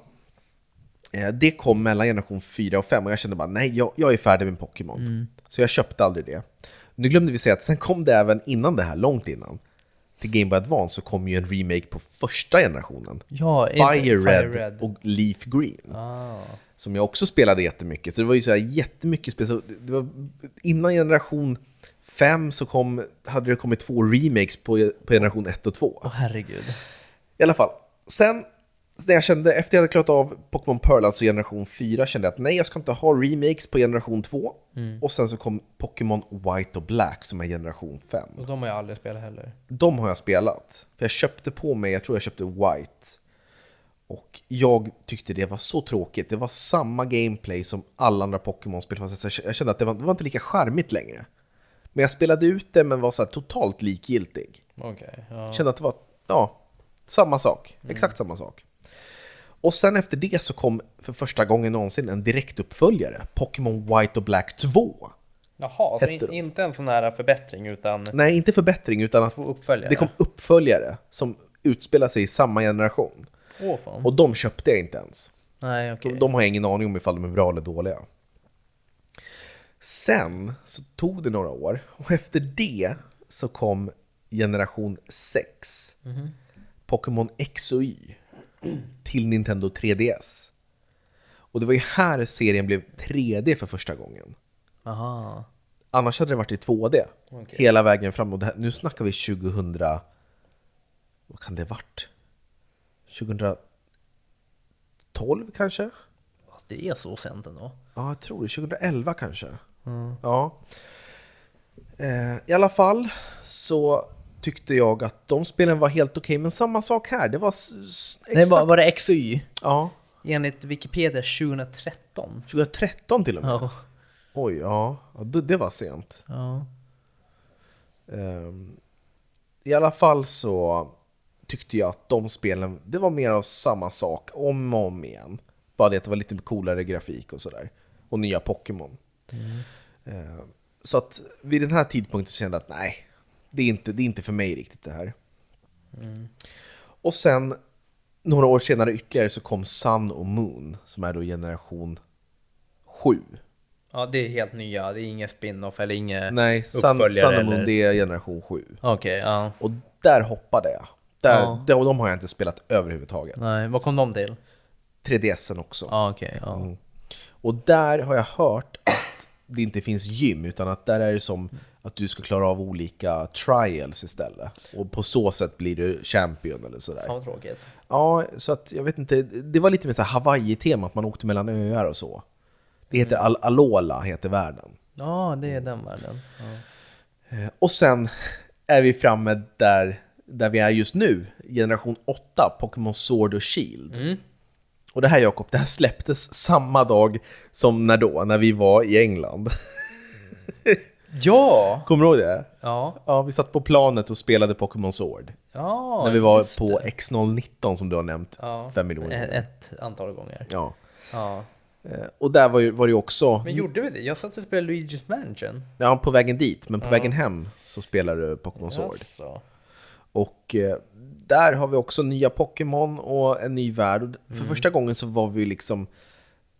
eh, Det kom mellan generation 4 och 5 och jag kände bara nej, jag, jag är färdig med Pokémon. Mm. Så jag köpte aldrig det. Nu glömde vi säga att sen kom det även innan det här, långt innan. Till Game Boy Advance så kom ju en remake på första generationen. Ja, Fire, Fire Red, Red. och Leaf Green. Ah. Som jag också spelade jättemycket. Så det var ju så här jättemycket spel. Så det var, innan generation 5 så kom, hade det kommit två remakes på, på generation 1 och 2. Åh herregud. I alla fall. Sen när jag kände, efter jag hade klarat av Pokémon Pearl, alltså generation 4, kände jag att nej, jag ska inte ha remakes på generation 2. Och sen så kom Pokémon White och Black som är generation 5. Och de har jag aldrig spelat heller. De har jag spelat. För jag köpte på mig, jag tror jag köpte White. Och jag tyckte det var så tråkigt. Det var samma gameplay som alla andra Pokémon-spel. fast jag- kände att det var, det var inte lika charmigt längre. Men jag spelade ut det men var så här totalt likgiltig. Okej. ja. Kände att det var, ja, samma sak. Exakt samma sak. Och sen efter det så kom för första gången någonsin en direktuppföljare. Pokémon White och Black 2. Jaha, så in, inte en sån här förbättring utan Nej, inte förbättring utan att det kom uppföljare som utspelar sig i samma generation. Åh fan. Och de köpte jag inte ens. Nej okej. De, de har jag ingen aning om ifall de är bra eller dåliga. Sen så tog det några år och efter det så kom generation 6. Pokémon X och Y till Nintendo 3DS. Och det var ju här serien blev 3D för första gången. Aha. Annars hade det varit i 2D Okej. hela vägen fram. Och här, nu snackar vi 2000... Vad kan det varit? 2012 kanske? Det är så sent ändå. Ja, jag tror det. 2011 kanske. Ja. Eh, I alla fall så tyckte jag att de spelen var helt okej, men samma sak här. Det var s- Nej, exakt... var, var det X och Y? Ja. enligt Wikipedia 2013. 2013 till och med? Ja. Oj, ja. ja det, det var sent. ja. Ehm, I alla fall så tyckte jag att de spelen, det var mer av samma sak om och om igen. Bara det att det var lite coolare grafik och sådär. Och nya Pokémon. Ehm, så att vid den här tidpunkten så kände jag att nej, det är inte, det är inte för mig riktigt det här. Och sen några år senare ytterligare så kom Sun och Moon, som är då generation 7. ja, det är helt nya. Det är ingen spin-off eller ingen Nej, Sun, Sun och Moon eller- det är generation 7. Okej, ja. Och där hoppade jag. Där, Ja. de, de har jag inte spelat överhuvudtaget. Nej, vad kom de till? 3DSen också. Ja, okej. ja. Mm. Och där har jag hört att det inte finns gym, utan att där är det som att du ska klara av olika trials istället. Och på så sätt blir du champion eller sådär. Fan vad tråkigt. Ja, så att jag vet inte, det var lite mer så Hawaii-tema, att man åkte mellan öar och så. Det heter Al Alola, heter världen. Ja, det är den världen. Ja. Eh, Och sen är vi framme där, där vi är just nu, generation 8, Pokémon Sword och Shield. Och det här Jakob, det här släpptes samma dag som när då, när vi var i England. (laughs) Ja! Kommer du ihåg det? Ja. Ja, vi satt på planet och spelade Pokémon Sword. Ja, när vi var på det. X019 som du har nämnt ja. fem miljoner gånger. ett antal gånger. Ja. Ja. Eh, Och där var, ju, var det ju också, Men gjorde vi det? Jag satt och spelade Luigi's Mansion. ja på vägen dit, men på vägen hem så spelade du Pokémon Sword. Jaså. Och eh, där har vi också nya Pokémon och en ny värld. Och För Mm. första gången så var vi liksom,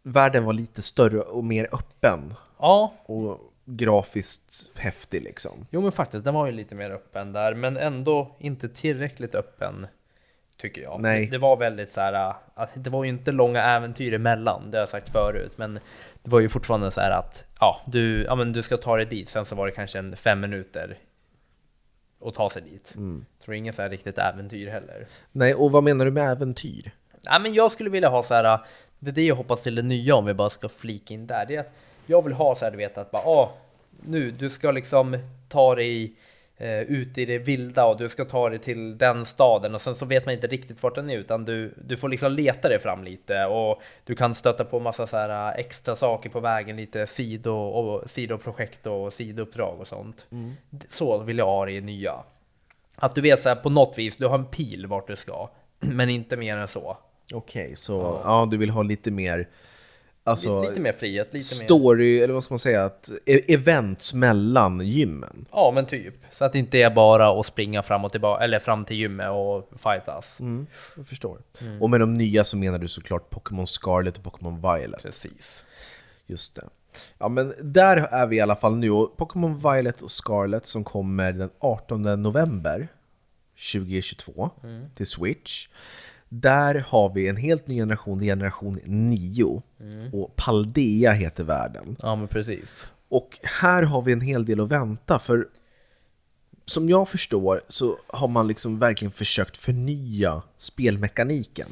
världen var lite större och mer öppen. Ja, Och grafiskt häftig liksom. jo men faktiskt, den var ju lite mer öppen där, men ändå inte tillräckligt öppen. Tycker jag. Nej. Det, det var väldigt så här, att det var ju inte långa äventyr emellan, det har jag sagt förut, men det var ju fortfarande så här att, ja, du, ja men du ska ta dig dit, sen så var det kanske en fem minuter att ta sig dit. Mm. Tror inget så här riktigt äventyr heller. Nej, och vad menar du med äventyr? Nej, men jag skulle vilja ha så här. Det är det jag hoppas till det nya om vi bara ska flika in där. Det är att jag vill ha så här, du vet att bara, ah, nu, du ska liksom ta dig eh, ut i det vilda och du ska ta dig till den staden och sen så vet man inte riktigt vart den är utan du, du får liksom leta dig fram lite och du kan stöta på massa så här eh, extra saker på vägen, lite sido och sidoprojekt och sidouppdrag och sånt. Så vill jag ha det i nya. Att du vet så här på något vis, du har en pil vart du ska, (clears throat) men inte mer än så. Okej, så ja. du vill ha lite mer, alltså lite, mer frihet, lite mer... story, eller vad ska man säga, att, e- events mellan gymmen. Ja, men typ. Så att det inte är bara att springa fram och tillbaka, eller fram till gymmet och fightas. Mm, jag förstår. Mm. Och med de nya så menar du såklart Pokémon Scarlet och Pokémon Violet. Precis. Just det. Ja men där är vi i alla fall nu och Pokémon Violet och Scarlet som kommer den 18 november 2022 till Switch. Där har vi en helt ny generation, generation 9 och Paldea heter världen. Ja, men precis. Och här har vi en hel del att vänta för som jag förstår så har man liksom verkligen försökt förnya spelmekaniken.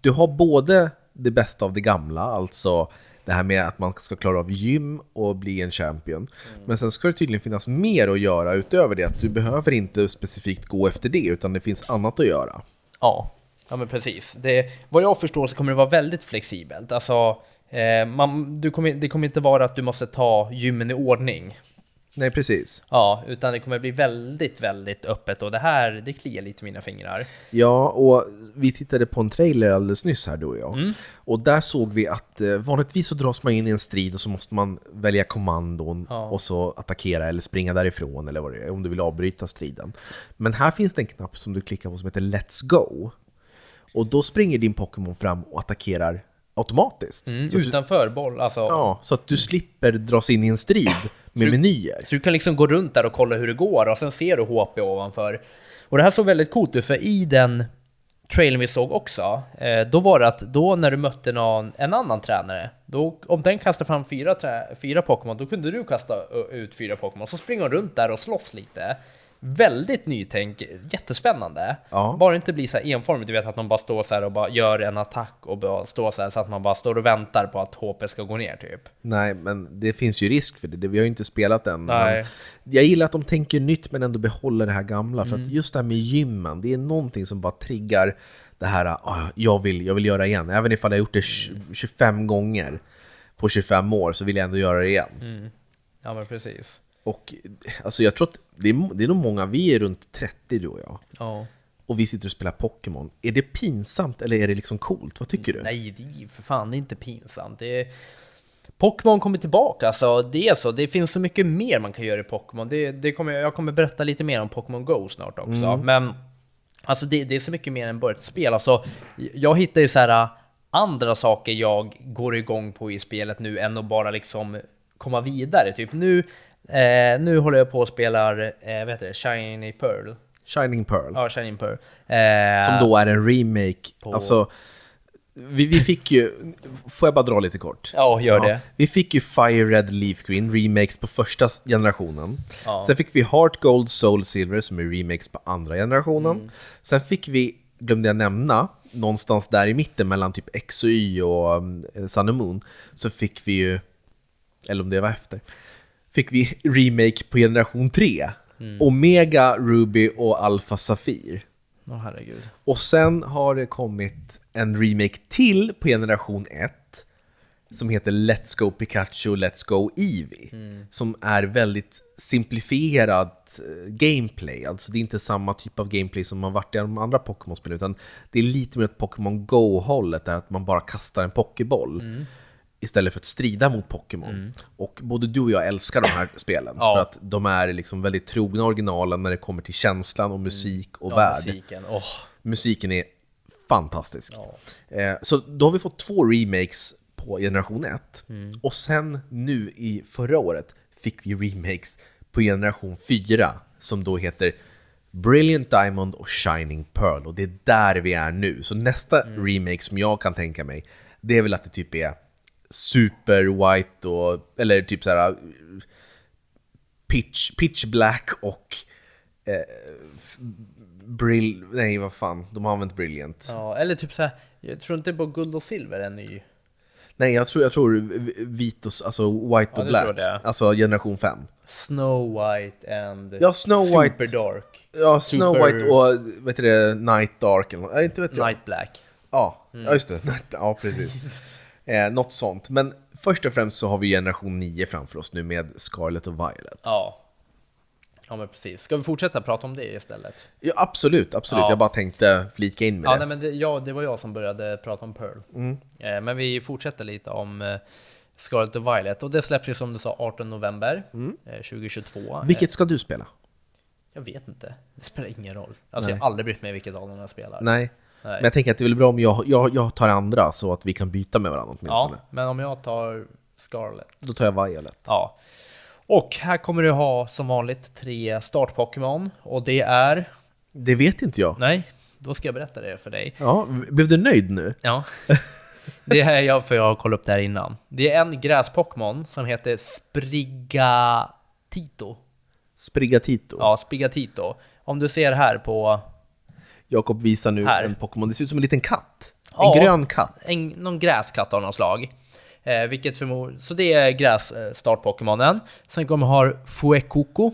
Du har både det bästa av det gamla, alltså det här med att man ska klara av gym och bli en champion. Men sen ska det tydligen finnas mer att göra utöver det. Att du behöver inte specifikt gå efter det, utan det finns annat att göra. Ja, ja men precis. Det, vad jag förstår så kommer det vara väldigt flexibelt. Alltså, eh, man, du kommer, det kommer inte vara att du måste ta gymmen i ordning. Nej, precis. Ja, utan det kommer bli väldigt, väldigt öppet och det här, det kliar lite i mina fingrar. Ja, och vi tittade på en trailer alldeles nyss här du och jag. Och där såg vi att eh, vanligtvis så dras man in i en strid och så måste man välja kommandon Ja. och så attackera eller springa därifrån eller vad det är, om du vill avbryta striden. Men här finns det en knapp som du klickar på som heter Let's Go. Och då springer din Pokémon fram och attackerar automatiskt. Mm, Så, att du, utanför boll, alltså. ja, så att du slipper dras in i en strid med menyer. Så du kan liksom gå runt där och kolla hur det går och sen ser du HP ovanför. Och det här såg väldigt coolt ut för i den trailern vi såg också, eh, då var det att då när du mötte någon, en annan tränare, då, om den kastade fram fyra, trä, fyra Pokémon, då kunde du kasta ut fyra Pokémon, så springer de runt där och slåss lite. Väldigt nytänk, jättespännande. Ja. Bara inte bli så här enformigt, du vet att de bara står så här och bara gör en attack och bara står så här så att man bara står och väntar på att HP ska gå ner typ. Nej, men det finns ju risk för det. det. Vi har ju inte spelat än. Nej. Jag gillar att de tänker nytt men ändå behåller det här gamla. För Mm. att just det här med gymmen, det är någonting som bara triggar det det här, ah, jag, vill, jag vill göra igen. Även ifall jag har gjort det 20 25 gånger på 25 år så vill jag ändå göra det igen. Ja men precis. Och alltså jag tror att det är, det är nog många, vi är runt 30 du och jag. Ja. Och vi sitter och spelar Pokémon. Är det pinsamt eller är det liksom coolt? Vad tycker du? Nej, det är för fan det är inte pinsamt. Det är... Pokémon kommer tillbaka, alltså det är så. Det finns så mycket mer man kan göra i Pokémon. Det, det kommer, jag kommer berätta lite mer om Pokémon Go snart också. Men alltså det, det är så mycket mer än bara ett spel. Alltså, jag hittar ju så här andra saker jag går igång på i spelet nu än att bara liksom komma vidare. Typ nu, eh, nu håller jag på och spelar, eh, vad heter det, Shiny Pearl. Shining Pearl. Ja, Shiny Pearl. Eh, Som då är en remake. På- Alltså, vi, vi fick ju, får jag bara dra lite kort? Ja, gör det. Vi fick ju Fire Red Leaf Green, remakes på första generationen. Ja. Sen fick vi Heart Gold Soul Silver som är remakes på andra generationen. Mm. Sen fick vi, glömde jag nämna, någonstans där i mitten mellan typ X och Y och um, Sun and Moon, så fick vi ju, eller om det var efter, fick vi remake på generation 3. Mm. Omega, Ruby och Alpha Sapphire. Åh herregud. Och sen har det kommit en remake till på generation 1 som heter Let's Go Pikachu, Let's Go Eevee. Som är väldigt simplifierat eh, gameplay. Alltså det är inte samma typ av gameplay som man varit i de andra Pokémon-spelen utan det är lite mer ett Pokémon Go-hållet där att man bara kastar en Pokéboll. Istället för att strida mot Pokémon. Och både du och jag älskar de här spelen. (clears throat) Ja. För att de är liksom väldigt trogna originalen när det kommer till känslan och musik och Ja, värld. musiken. Åh. Musiken är fantastisk. Ja. Eh, så då har vi fått två remakes på generation 1. Mm. Och sen nu i förra året fick vi remakes på generation 4 som då heter Brilliant Diamond och Shining Pearl. Och det är där vi är nu. Så nästa Mm. remake som jag kan tänka mig, det är väl att det typ är super white och, eller typ så här uh, pitch, pitch black och eh, brill, nej vad fan, de har använt brilliant. Ja, eller typ så här, jag tror inte på guld och silver är ny. Nej, jag tror, jag tror vit och, alltså white Ja, och black. Alltså generation 5. Snow White and Ja, Snow Super White. Dark. Ja, Snow Super- White och vet du det, Night Dark eller något. Inte vet jag. Night Black. Ja, ja, just det. Night Black. Ja, precis. (laughs) eh, något sånt. Men först och främst så har vi generation 9 framför oss nu med Scarlet och Violet. Ja. Ja men precis. Ska vi fortsätta prata om det istället? Ja, absolut, absolut. Ja. Jag bara tänkte flika in med Ja, det. nej, men det, ja, det var jag som började prata om Pearl. Eh, men vi fortsätter lite om eh, Scarlet och Violet. Och det släpps ju som du sa 18 november eh, 2022. Eh, Vilket ska du spela? jag vet inte. Det spelar ingen roll. Alltså Nej. jag har aldrig brytt mig vilket av dem jag spelar. Nej. Nej. Men jag tänker att det är väl bra om jag, jag, jag tar andra så att vi kan byta med varandra åtminstone. Ja, men om jag tar Scarlet. Då tar jag Violet. Ja. Och här kommer du ha som vanligt tre start-Pokémon. Och det är... Det vet inte jag. Nej, då ska jag berätta det för dig. Ja, blev du nöjd nu? Ja. (laughs) Det är jag för jag har kollat upp det här innan. Det är en gräs-Pokémon som heter Sprigatito. Sprigatito. Ja, Sprigatito. Om du ser här på Jakob visar nu Här. en Pokémon. Det ser ut som en liten katt. En Ja. grön katt. en, någon gräskatt av något slag. Eh, vilket förmod... Så det är gräs eh, start-Pokémonen. Sen kommer ha Fuecoco.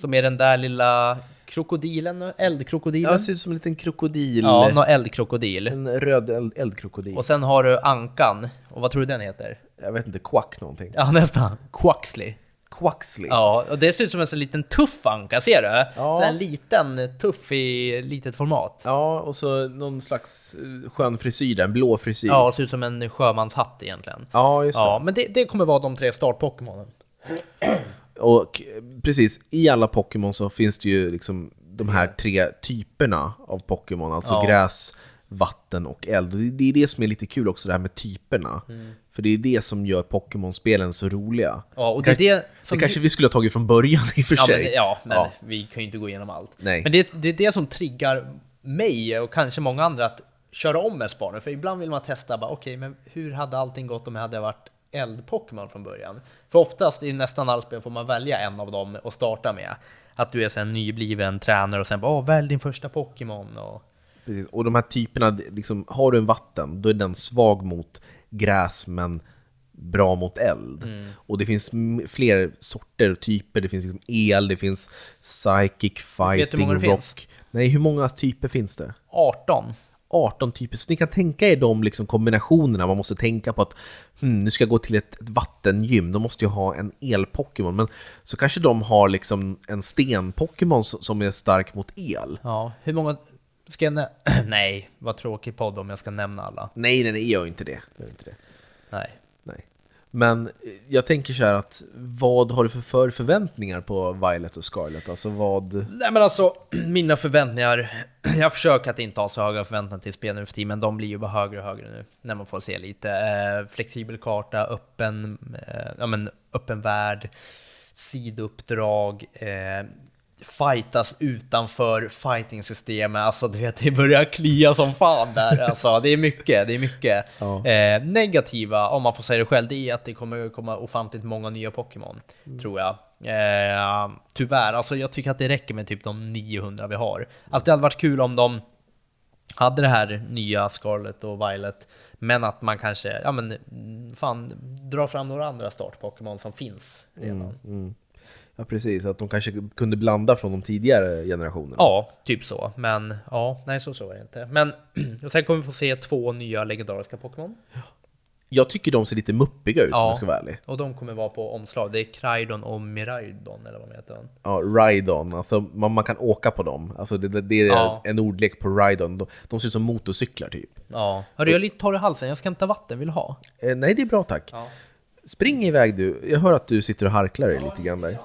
Som är den där lilla krokodilen, eldkrokodilen. Ja, det ser ut som en liten krokodil. Ja, någon eldkrokodil. En röd eld, eldkrokodil. Och sen har du Ankan. Och vad tror du den heter? Jag vet inte, quack någonting. Ja, nästan. Quaxley. Quaxley. Ja, och det ser ut som en sån liten tuff anka, ser du? Ja. En liten tuff i litet format. Ja, och så någon slags eh, skön frisyr där, en blå frisyr. Ja, ser ut som en sjömanshatt egentligen. Ja, just det. Ja, men det, det kommer vara de tre start-Pokémonen. Och eh, precis, i alla Pokémon så finns det ju liksom de här tre typerna av Pokémon, alltså Ja. gräs, vatten och eld. Och det- är det som är lite kul också, det här med typerna. Mm. För det är det som gör Pokémon-spelen så roliga. Ja, och det är det som... Det kanske vi skulle ha tagit från början i och för ja, sig. men, ja, men Ja. vi kan ju inte gå igenom allt. Nej. Men det, det är det som triggar mig och kanske många andra att köra om spår nu. För ibland vill man testa, bara, okej, men hur hade allting gått om jag hade varit eld-Pokémon från början? För oftast i nästan alla spel får man välja en av dem och starta med. Att du är sen nybliven tränare och sen bara, åh, välj din första Pokémon. Och... Precis. Och de här typerna, liksom, har du en vatten, då är den svag mot gräs men bra mot eld. Mm. Och det finns fler sorter och typer, det finns liksom el, det finns psychic, fighting, rock. finns? Nej, hur många typer finns det? 18. 18 typer, så ni kan tänka er de liksom kombinationerna man måste tänka på att hmm, nu ska jag gå till ett, ett vattengym, då måste jag ha en el-Pokémon. Men så kanske de har liksom en sten-Pokémon som är stark mot el. Ja, hur många... Ska jag nä- (clears throat) Nej, vad tråkig podd om jag ska nämna alla. Nej, nej, nej, gör inte det. Gör inte det. Nej. Nej. Men eh, jag tänker så här att vad har du för, för förväntningar på Violet och Scarlet? Alltså vad... Nej men alltså, (clears throat) mina förväntningar, (clears throat) jag försöker att inte ha så höga förväntningar till spel nu för tiden, men de blir ju bara högre och högre nu, när man får se lite. Eh, flexibel karta, öppen, eh, ja, men, öppen värld, sidouppdrag, eh, fightas utanför fighting-systemet, alltså du vet, det börjar klia som fan där, alltså det är mycket, det är mycket. Ja. Eh, negativa, om man får säga det själv, det är att det kommer komma ofantligt många nya Pokémon, tror jag. Eh, tyvärr, alltså jag tycker att det räcker med typ de 900 vi har. Alltså det hade varit kul om de hade det här nya Scarlet och Violet, men att man kanske, ja men mm, fan, dra fram några andra start-Pokémon som finns redan. Ja, precis. Att de kanske kunde blanda från de tidigare generationerna. Ja, typ så. Men ja, nej så så är det inte. Men (clears throat) och sen kommer vi få se två nya legendariska Pokémon. Jag tycker de ser lite muppiga ut om Ja. jag ska vara ärlig. Och de kommer vara på omslag. Det är Kraidon och Miraidon, eller vad de heter. Ja, Rhydon, alltså man, man kan åka på dem. Alltså det, det, är Ja. en ordlek på Rhydon. De, de ser ut som motorcyklar typ. Ja. Hörru, jag är lite torr i halsen. Jag ska hämta vatten. Vill du ha? Eh, nej, det är bra tack. Ja. Spring iväg du. Jag hör att du sitter och harklar dig lite grann där.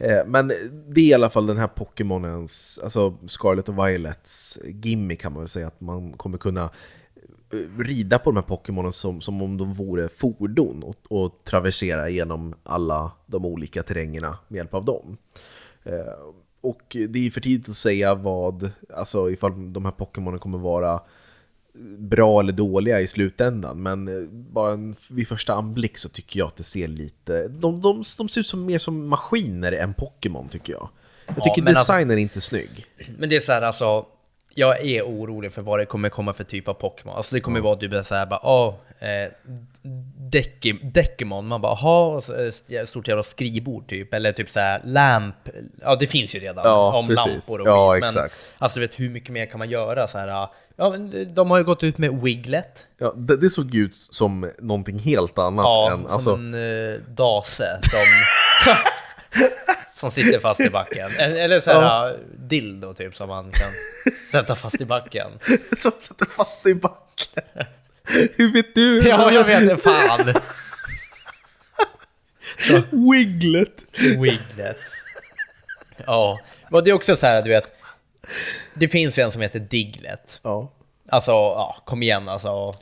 Eh, men det är i alla fall den här Pokémonens, alltså Scarlet och Violets gimmick kan man väl säga, att man kommer kunna eh, rida på de här Pokémonen som, som om de vore fordon och, och traversera genom alla de olika terrängerna med hjälp av dem. Eh, och det är för tidigt att säga vad, alltså ifall de här Pokémonen kommer vara bra eller dåliga i slutändan, men eh, bara en, vid första anblick så tycker jag att det ser lite... De, de, de ser ut som mer som maskiner än Pokémon tycker jag. Jag Ja, tycker men alltså- designen är inte snygg. Men det är så här alltså, jag är orolig för vad det kommer komma för typ av Pokémon. Alltså det kommer vara typ så här bara, åh, eh, Deki- Dekimon, man bara, jaha, eh, stort jävla skrivbord typ, eller typ så här lamp, ja det finns ju redan Ja, om precis. lampor och Ja, skit, men exakt. alltså vet hur mycket mer kan man göra så här, ja men de har ju gått ut med Wiglet, Ja, det, det såg ut som någonting helt annat ja, än... som Alltså, en uh, dase som, (laughs) som sitter fast i backen, eller eller så här dildo typ som man kan sätta fast i backen. (laughs) som sätter fast i backen. Hur vet du? (laughs) Ja, jag vet inte fan. Wiglet! Wiglet. Ja, och det är också så här, du vet. Det finns en som heter Diglett. Ja. Alltså, ja, kom igen alltså.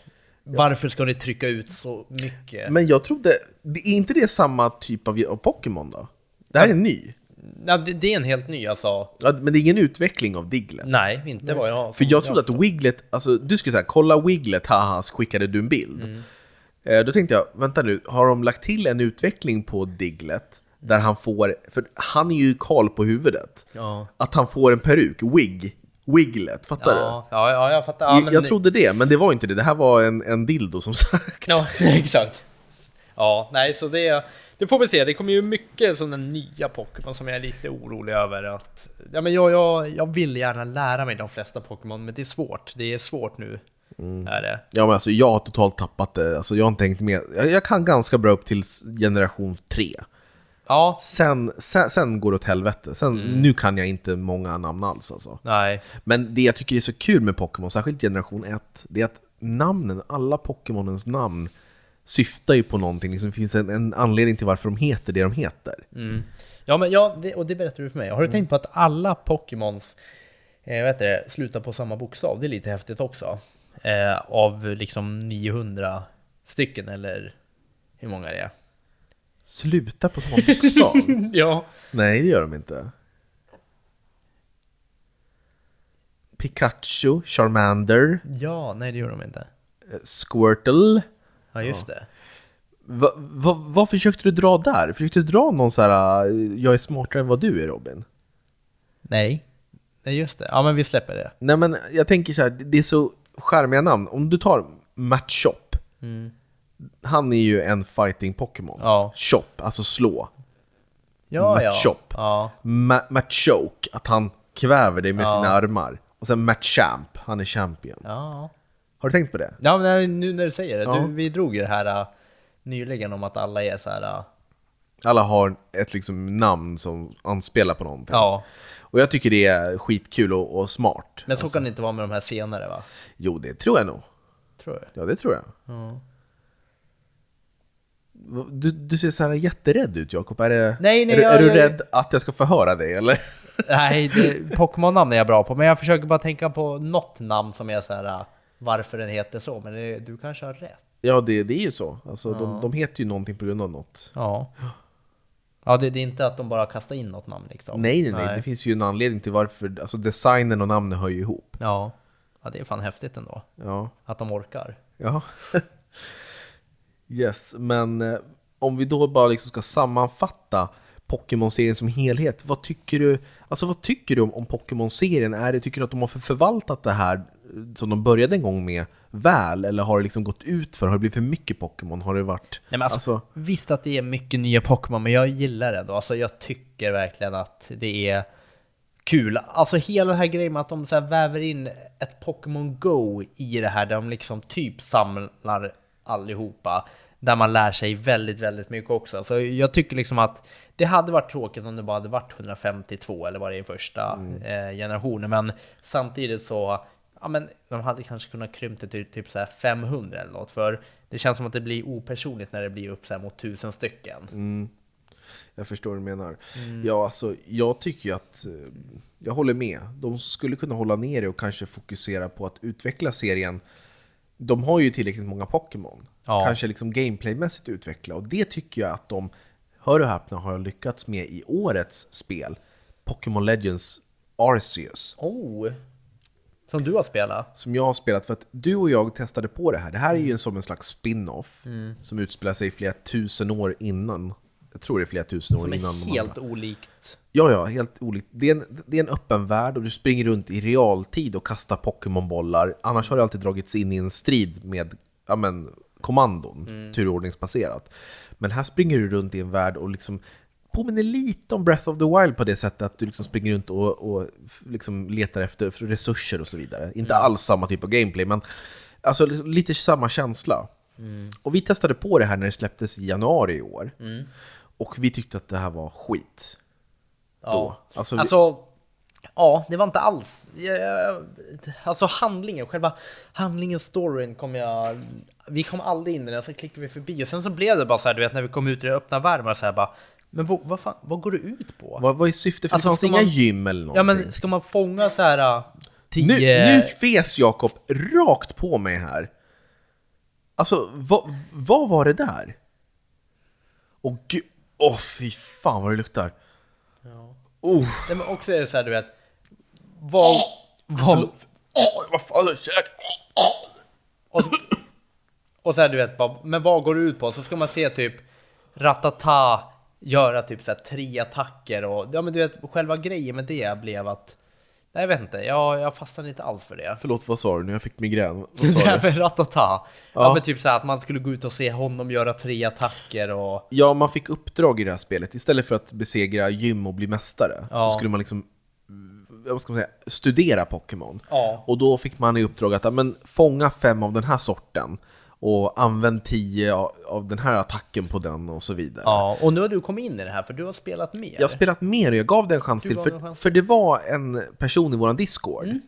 Varför ska ni trycka ut så mycket? Men jag trodde... Är inte det samma typ av, Pokémon då? Det här är ny. Ja, det, det är en helt ny alltså. Ja, men det är ingen utveckling av Diglett. Nej, inte vad jag För jag trodde att Wiglet, alltså du skulle säga kolla Wiglet, haha, så skickade du en bild. Mm. Eh, Då tänkte jag, vänta nu, har de lagt till en utveckling på Diglett? Där han får, för han är ju kal på huvudet. Ja. Att han får en peruk, wig, Wiglet, fattar du? Ja, ja, ja, jag fattar. Ja, jag, jag det- trodde det, men det var inte det. Det här var en, en dildo som sagt. Ja, (laughs) exakt. Ja, nej, så det, det får vi se. Det kommer ju mycket sådana nya Pokémon som jag är lite orolig över att... Ja, men jag, jag, jag vill gärna lära mig de flesta Pokémon, men det är svårt. Det är svårt nu. Är det. Ja men alltså jag har totalt tappat det. Alltså jag har inte tänkt med. Jag, jag kan ganska bra upp till generation 3. Ja, Sen, sen, sen går det åt helvete. Sen, Mm. Nu kan jag inte många namn alls alltså. nej. Men det jag tycker är så kul med Pokémon, särskilt generation 1, det är att namnen, alla Pokémonens namn syftar ju på någonting. Liksom, det finns en, en anledning till varför de heter det de heter. Mm. Ja, men ja, det, och det berättar du för mig. Har du tänkt på att alla Pokémons eh, vet det, slutar på samma bokstav? Det är lite häftigt också. Eh, av liksom 900 stycken, eller hur många det är. Sluta på samma bokstav? (laughs) Ja. Nej, det gör de inte. Pikachu, Charmander, Ja, nej det gör de inte. eh, Squirtle. Ja, just det. Va, va, vad försökte du dra där? Försökte du dra någon så här, eh, jag är smartare än vad du är Robin? Nej. Nej, just det. Ja, men vi släpper det. Nej men jag tänker så här, det är så charmiga namn. Om du tar Matchop, han är ju en fighting Pokémon. Ja. Chop, alltså slå. Ja. Machop. Ja. Ma- Machoke, att han kväver dig med Ja. sina armar. Och sen Machamp, han är champion. Ja, Har du tänkt på det? ja men nu när du säger det. Ja. Du, vi drog ju det här äh, nyligen om att alla är så här. äh, Alla har ett liksom namn som anspelar på någonting. Ja, Och jag tycker det är skitkul och, och smart. men så kan det inte vara med de här senare va? Jo, det tror jag nog. Tror jag. Ja, det tror jag. Ja. Du, du ser så här jätterädd ut Jakob. Är, det, Nej, nej, är, du, jag- är du jag- rädd att jag ska förhöra dig eller? (laughs) Nej, Pokémon-namn är jag bra på, men jag försöker bara tänka på något namn som är så här äh, varför den heter så, men det, du kanske har rätt. Ja, det, det är ju så. Alltså, de, de heter ju någonting på grund av något. Ja. Ja, det, det är inte att de bara kastar in något namn liksom. Nej, nej, nej. Det finns ju en anledning till varför. Alltså designen och namnet hör ju ihop. Ja. ja, det är fan häftigt ändå. Ja. Att de orkar. Ja. (laughs) yes, men eh, om vi då bara liksom ska sammanfatta Pokémon-serien som helhet. Vad tycker du, alltså vad tycker du om, om Pokémon-serien? Är det, tycker du att de har för- förvaltat det här eh, som de började en gång med väl? Eller har det liksom gått ut för? Har det blivit för mycket Pokémon? Har det varit... Nej, men alltså, Visst att det är mycket nya Pokémon, men jag gillar det ändå. Alltså jag tycker verkligen att det är kul. Alltså hela den här grejen med att de så väver in ett Pokémon Go i det här, där de liksom typ samlar allihopa. Där man lär sig väldigt, väldigt mycket också. Så jag tycker liksom att det hade varit tråkigt om det bara hade varit 152 eller var det i första eh, generationen. Men samtidigt så, ja men de hade kanske kunnat krympa det till typ så här 500 eller något. För det känns som att det blir opersonligt när det blir upp så mot tusen stycken. Jag förstår vad du menar. Ja, alltså, jag tycker ju att, eh, jag håller med. De skulle kunna hålla ner det och kanske fokusera på att utveckla serien. De har ju tillräckligt många Pokémon. Ja. Kanske liksom gameplaymässigt utveckla. Och det tycker jag att de, hör och häpna, har lyckats med i årets spel. Pokémon Legends Arceus. Oh! Som du har spelat? Som jag har spelat, för att du och jag testade på det här. Det här är ju som en slags spin-off. Som utspelar sig flera tusen år innan. Jag tror det är flera tusen år Som innan. är de helt olikt. Ja, ja, helt olikt. Det är, en, det är en öppen värld och du springer runt i realtid och kastar Pokémonbollar. Annars har det alltid dragits in i en strid med ja, men, kommandon, turordningsbaserat. Men här springer du runt i en värld och liksom påminner lite om Breath of the Wild på det sättet att du liksom springer runt och, och liksom letar efter resurser och så vidare. Inte alls samma typ av gameplay, men alltså lite samma känsla. Och vi testade på det här när det släpptes i januari i år. Och vi tyckte att det här var skit. Ja. Då. Alltså, vi- Alltså, ja, det var inte alls... Alltså handlingen, själva handlingen, storyn kom jag... Vi kom aldrig in i den, så klickade vi förbi och sen så blev det bara så här, du vet när vi kom ut i den öppna världen så här bara Men vad, vad, fan, vad går det ut på? Vad, vad är syftet? För Alltså, det fanns inga man- gym eller någonting. Ja men ska man fånga så här äh, tio... nu, nu fes Jakob rakt på mig här. Alltså, vad, vad var det där? Åh gud, åh fy fan vad det luktar. Oh, Nej, men också är det så här, du vet Vad... vad vad fan, käk. och, så, och så här, du vet bara, men vad går det ut på? Så ska man se typ Ratata göra typ så här tre attacker och ja men du vet själva grejen med det blev att Nej jag vet inte, jag, jag fastnade inte alls för det. Förlåt, vad sa du nu? Jag fick migrän. Vad sa (laughs) du? Ratata. Ja. Ja. men typ så att man skulle gå ut och se honom göra tre attacker och Ja, man fick uppdrag i det här spelet. Istället för att besegra gym och bli mästare Ja. så skulle man liksom vad ska man säga, studera Pokémon. Ja. Och då fick man i uppdrag att men, fånga fem av den här sorten och använd tio av- av den här attacken på den och så vidare. Ja, och nu har du kommit in i det här för du har spelat mer. Jag har spelat mer och jag gav det en chans Du till, för, chans. för det var en person i våran Discord Mm.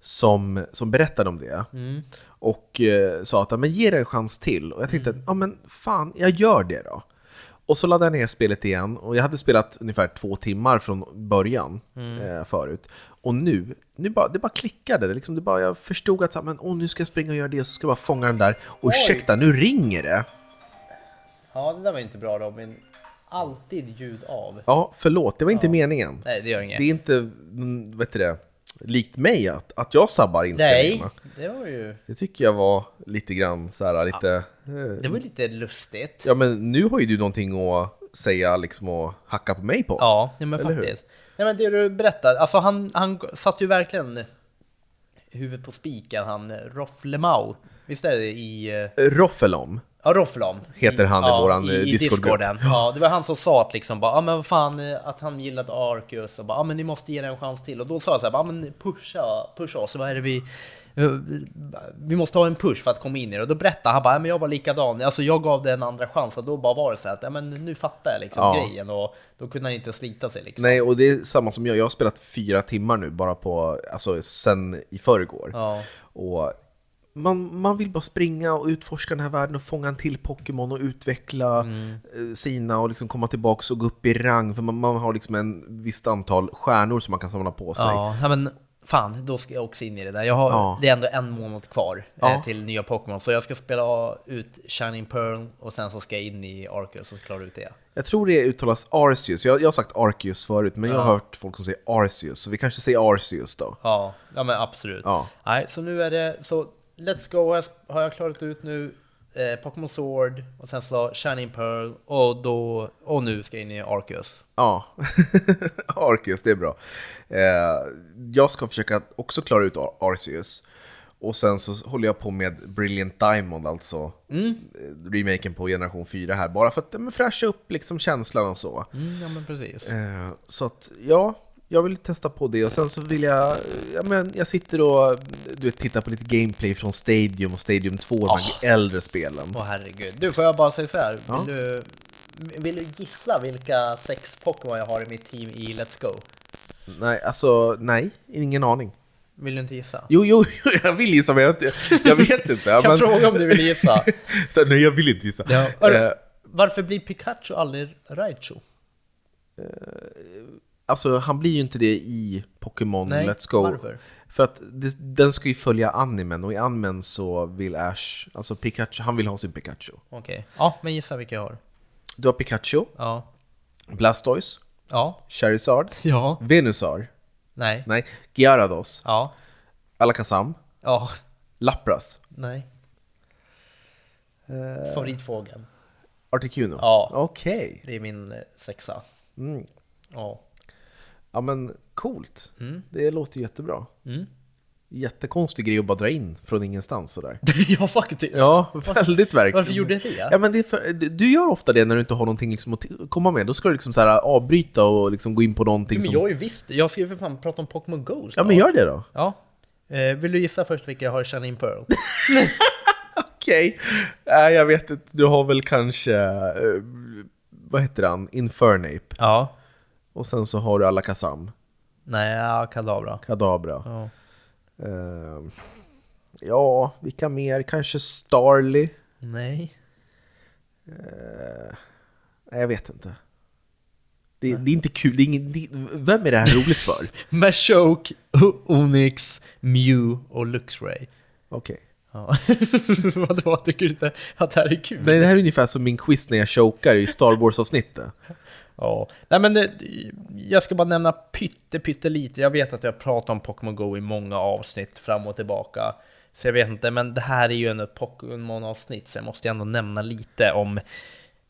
som, som berättade om det. Mm. Och eh, sa att men ge det en chans till. Och jag tänkte att ja, men fan, jag gör det då. Och så laddade jag ner spelet igen och jag hade spelat ungefär två timmar från början Mm. eh, förut. Och nu, nu bara, det bara klickade. Liksom, det bara, jag förstod att så här, men, åh, nu ska jag springa och göra det, så ska jag bara fånga den där. Och ursäkta, nu ringer det! Ja, det där var inte bra Robin. Alltid ljud av. Ja, förlåt, det var inte meningen. Nej, det gör inget. Det är inte, mm, vet du det, likt mig att, att jag sabbar Nej, inspelningarna. det var ju... Det tycker jag var lite grann så här, lite... eh, Det var lite lustigt. Ja men nu har ju du någonting att säga liksom och hacka på mig på. Ja, ja men Eller hur? faktiskt. Nej men det du berättade, alltså han, han satt ju verkligen huvudet på spiken, han Rolf Lemau. Visst är det i... eh, Roffelom. Ja, Rofflom. Heter han i våran, eh, i, i Discord-grupp. Discorden. Ja, det var han som sa att liksom bara, ja men vad fan, eh, att han gillade Arcus och bara, ja men ni måste ge det en chans till. Och då sa jag så här, ja men pusha, pusha oss, vad är det vi, eh, vi måste ha en push för att komma in i det. Och då berättade han bara, men jag var likadan, alltså jag gav det en andra chans och då bara var det så att, ja men nu fattar jag liksom Ja. grejen och då kunde han inte slita sig liksom. Nej, och det är samma som jag. Jag har spelat fyra timmar nu bara på, alltså sen i förrgår. Ja. Och man, man vill bara springa och utforska den här världen och fånga en till Pokémon och utveckla Mm. eh, sina och liksom komma tillbaka och gå upp i rang. För man, man har liksom en visst antal stjärnor som man kan samla på sig. Ja, men fan, då ska jag också in i det där. Jag har, Ja. Det är ändå en månad kvar Ja. eh, till nya Pokémon, så jag ska spela ut Shining Pearl och sen så ska jag in i Arceus och klara ut det. Jag tror det uttalas Arceus. Jag, jag har sagt Arceus förut, men jag har hört folk som säger Arceus. Så vi kanske säger Arceus då. Ja, ja men absolut. Ja. Nej, så nu är det, så Let's Go har jag, har jag klarat ut nu, eh, Pokémon Sword och sen så Shining Pearl och då, och nu ska jag in i Arceus. Ja, (laughs) Arceus, det är bra. Eh, jag ska försöka också klara ut Ar- Arceus. Och sen så håller jag på med Brilliant Diamond, alltså Mm. eh, remaken på generation 4 här, bara för att men, fräscha upp liksom känslan och så. Mm, ja men precis. Eh, så att, ja, jag vill testa på det och sen så vill jag, ja men jag sitter och du vet, tittar på lite gameplay från Stadium och Stadium 2, de här äldre spelen. Åh herregud. Du, får jag bara säga så här. Ja. Vill, du, vill du gissa vilka sex Pokémon jag har i mitt team i Let's Go? Nej, alltså nej, ingen aning. Vill du inte gissa? Jo, jo, (laughs) jag vill gissa men jag, jag vet inte. Ja, Kan men, jag fråga om du vill gissa? (laughs) så, nej, jag vill inte gissa. Ja. Eh, Varför blir Pikachu aldrig Raichu? Alltså han blir ju inte det i Pokémon Nej, Let's Go. varför? För att det, den ska ju följa animen och i animen så vill Ash, alltså Pikachu, han vill ha sin Pikachu. Okej. Ja, men gissa vilka jag har. Du har Pikachu, Ja. Blastoise, Ja. Charizard, (laughs) Ja. Venusaur, Nej. nej, Gyarados, Ja. Alakazam, Ja. Lapras, Nej. Favoritfågeln. Articuno. Ja. Okej. Det är min eh, sexa. Mm. Ja. Ja men coolt. Mm. Det låter jättebra. Mm. Jättekonstig grej att bara dra in från ingenstans sådär. (laughs) ja, faktiskt. Ja, väldigt verkligen. Varför gjorde jag det? Ja, men det för, du gör ofta det när du inte har någonting liksom att komma med. Då ska du liksom så här avbryta och liksom gå in på någonting Men som... jag är visst, jag ska ju för fan prata om Pokémon Go Ja, snart. men gör det då. Ja. Eh, vill du gissa först vilka jag har i Shining Pearl? Okej. Nej, jag vet inte. Du har väl kanske... eh, vad heter han? Infernape. ja. Och sen så har du Alakazam. Nej, ja, Kadabra. Kadabra. Ja. Eh, ja, vilka mer? Kanske Starly? Nej. Nej, jag vet inte. Det, det är inte kul. Det är ingen, det, vem är det här roligt för? (laughs) Machoke, Onyx, Mew och Luxray. Okej. Ja. (laughs) Vadå, tycker du inte att det här är kul? Nej, det här är ungefär som min quiz när jag chokar i Star Wars-avsnittet. Ja. Nej men det, jag ska bara nämna pytte, pytte lite. Jag vet att jag pratat om Pokémon Go i många avsnitt fram och tillbaka. Så jag vet inte, men det här är ju en Pokémon-avsnitt, så jag måste ändå nämna lite om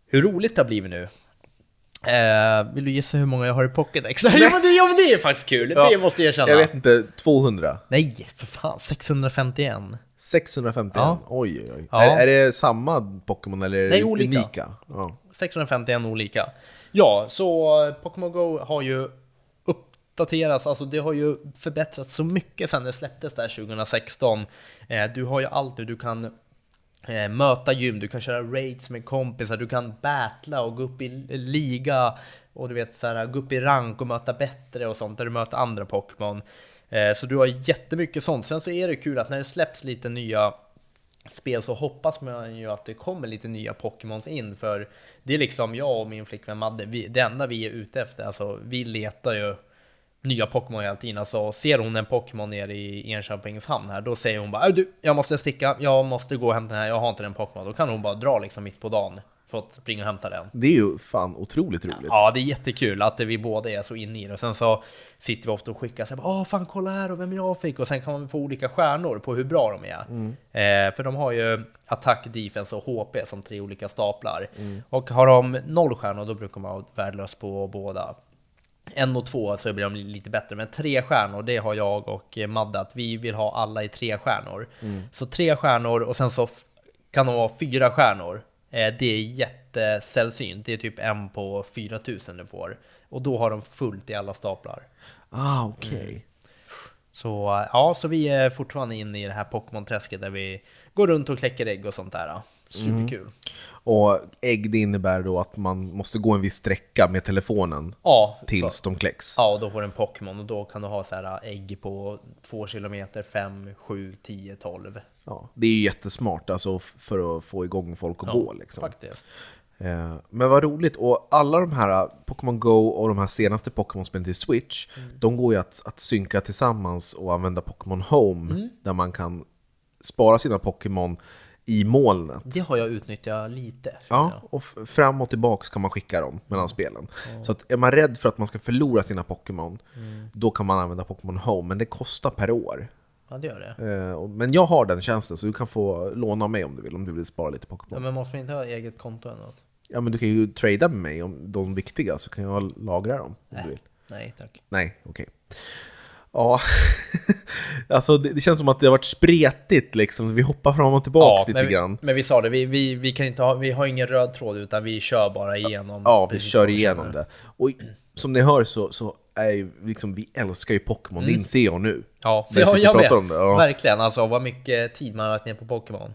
hur roligt det har blivit nu. Eh, vill du gissa hur många jag har i Pokédex? (laughs) ja, men det, ja men det är faktiskt kul, Ja, det måste jag erkänna. Jag vet inte, 200? Nej, för fan, 651. 651? Ja. Oj, oj, oj. Ja. Är, är det samma Pokémon eller är Nej, det olika. unika? Ja. 651 olika. Ja, så eh, Pokémon Go har ju uppdaterats, alltså det har ju förbättrats så mycket sedan det släpptes där 2016. Eh, du har ju allt nu, du kan eh, möta gym, du kan köra raids med kompisar, du kan battla och gå upp i liga och du vet så här, gå upp i rank och möta bättre och sånt där du möter andra Pokémon. Så du har jättemycket sånt. Sen så är det kul att när det släpps lite nya spel så hoppas man ju att det kommer lite nya Pokémons in för det är liksom jag och min flickvän Madde, vi, det enda vi är ute efter, alltså vi letar ju nya Pokémon hela tiden. Alltså ser hon en Pokémon nere i Enköpings hamn här, då säger hon bara äh, du, jag måste sticka, jag måste gå och hämta den här, jag har inte den Pokémon. Då kan hon bara dra liksom mitt på dagen för att springa och hämta den. Det är ju fan otroligt roligt. Ja, det är jättekul att vi båda är så inne i det. Och sen så sitter vi ofta och skickar så här, åh fan kolla här och vem jag fick. Och sen kan man få olika stjärnor på hur bra de är. Eh, för de har ju attack, defense och HP som tre olika staplar. Och har de noll stjärnor då brukar man vara värdelös på båda. En och två så blir de lite bättre, men tre stjärnor det har jag och Madde att vi vill ha alla i tre stjärnor. Så tre stjärnor och sen så kan de vara fyra stjärnor. Eh, det är jättesällsynt. Det är typ en på 4000 du får. Och då har de fullt i alla staplar. Ah, okej. Så eh, ja, så vi är fortfarande inne i det här Pokémon-träsket där vi går runt och kläcker ägg och sånt där. Superkul. Och ägg, det innebär då att man måste gå en viss sträcka med telefonen Ja, tills de kläcks. Ja, och då får du en Pokémon och då kan du ha så här ägg på 2 kilometer, 5, 7, 10, 12. Ja, det är ju jättesmart alltså, för att få igång folk att gå. Liksom. Faktiskt. Eh, Men vad roligt, och alla de här eh, Pokémon Go och de här senaste Pokémon-spelen till Switch, de går ju att, att synka tillsammans och använda Pokémon Home, där man kan spara sina Pokémon i molnet. Det har jag utnyttjat lite. Ja, och f- fram och tillbaks kan man skicka dem mellan spelen. Så att är man rädd för att man ska förlora sina Pokémon, då kan man använda Pokémon Home, men det kostar per år. Ja, det gör det. Eh, Men jag har den tjänsten, så du kan få låna av mig om du vill, om du vill spara lite Ja, Pokémon. men måste man inte ha eget konto eller något? Ja, men du kan ju trada med mig om de viktiga, så kan jag lagra dem om du vill. Nej, tack. Nej, okej. Ja, (laughs) alltså det, det känns som att det har varit spretigt liksom. Vi hoppar fram och tillbaks lite men, grann. men vi sa det, vi, vi, vi kan inte ha, vi har ingen röd tråd utan vi kör bara igenom. Ja, vi kör igenom det. Och som ni hör så, så är liksom, vi älskar ju Pokémon, det inser jag nu. Ja, jag jag med. pratar om det, ja. Verkligen, alltså vad mycket tid man har lagt ner på Pokémon.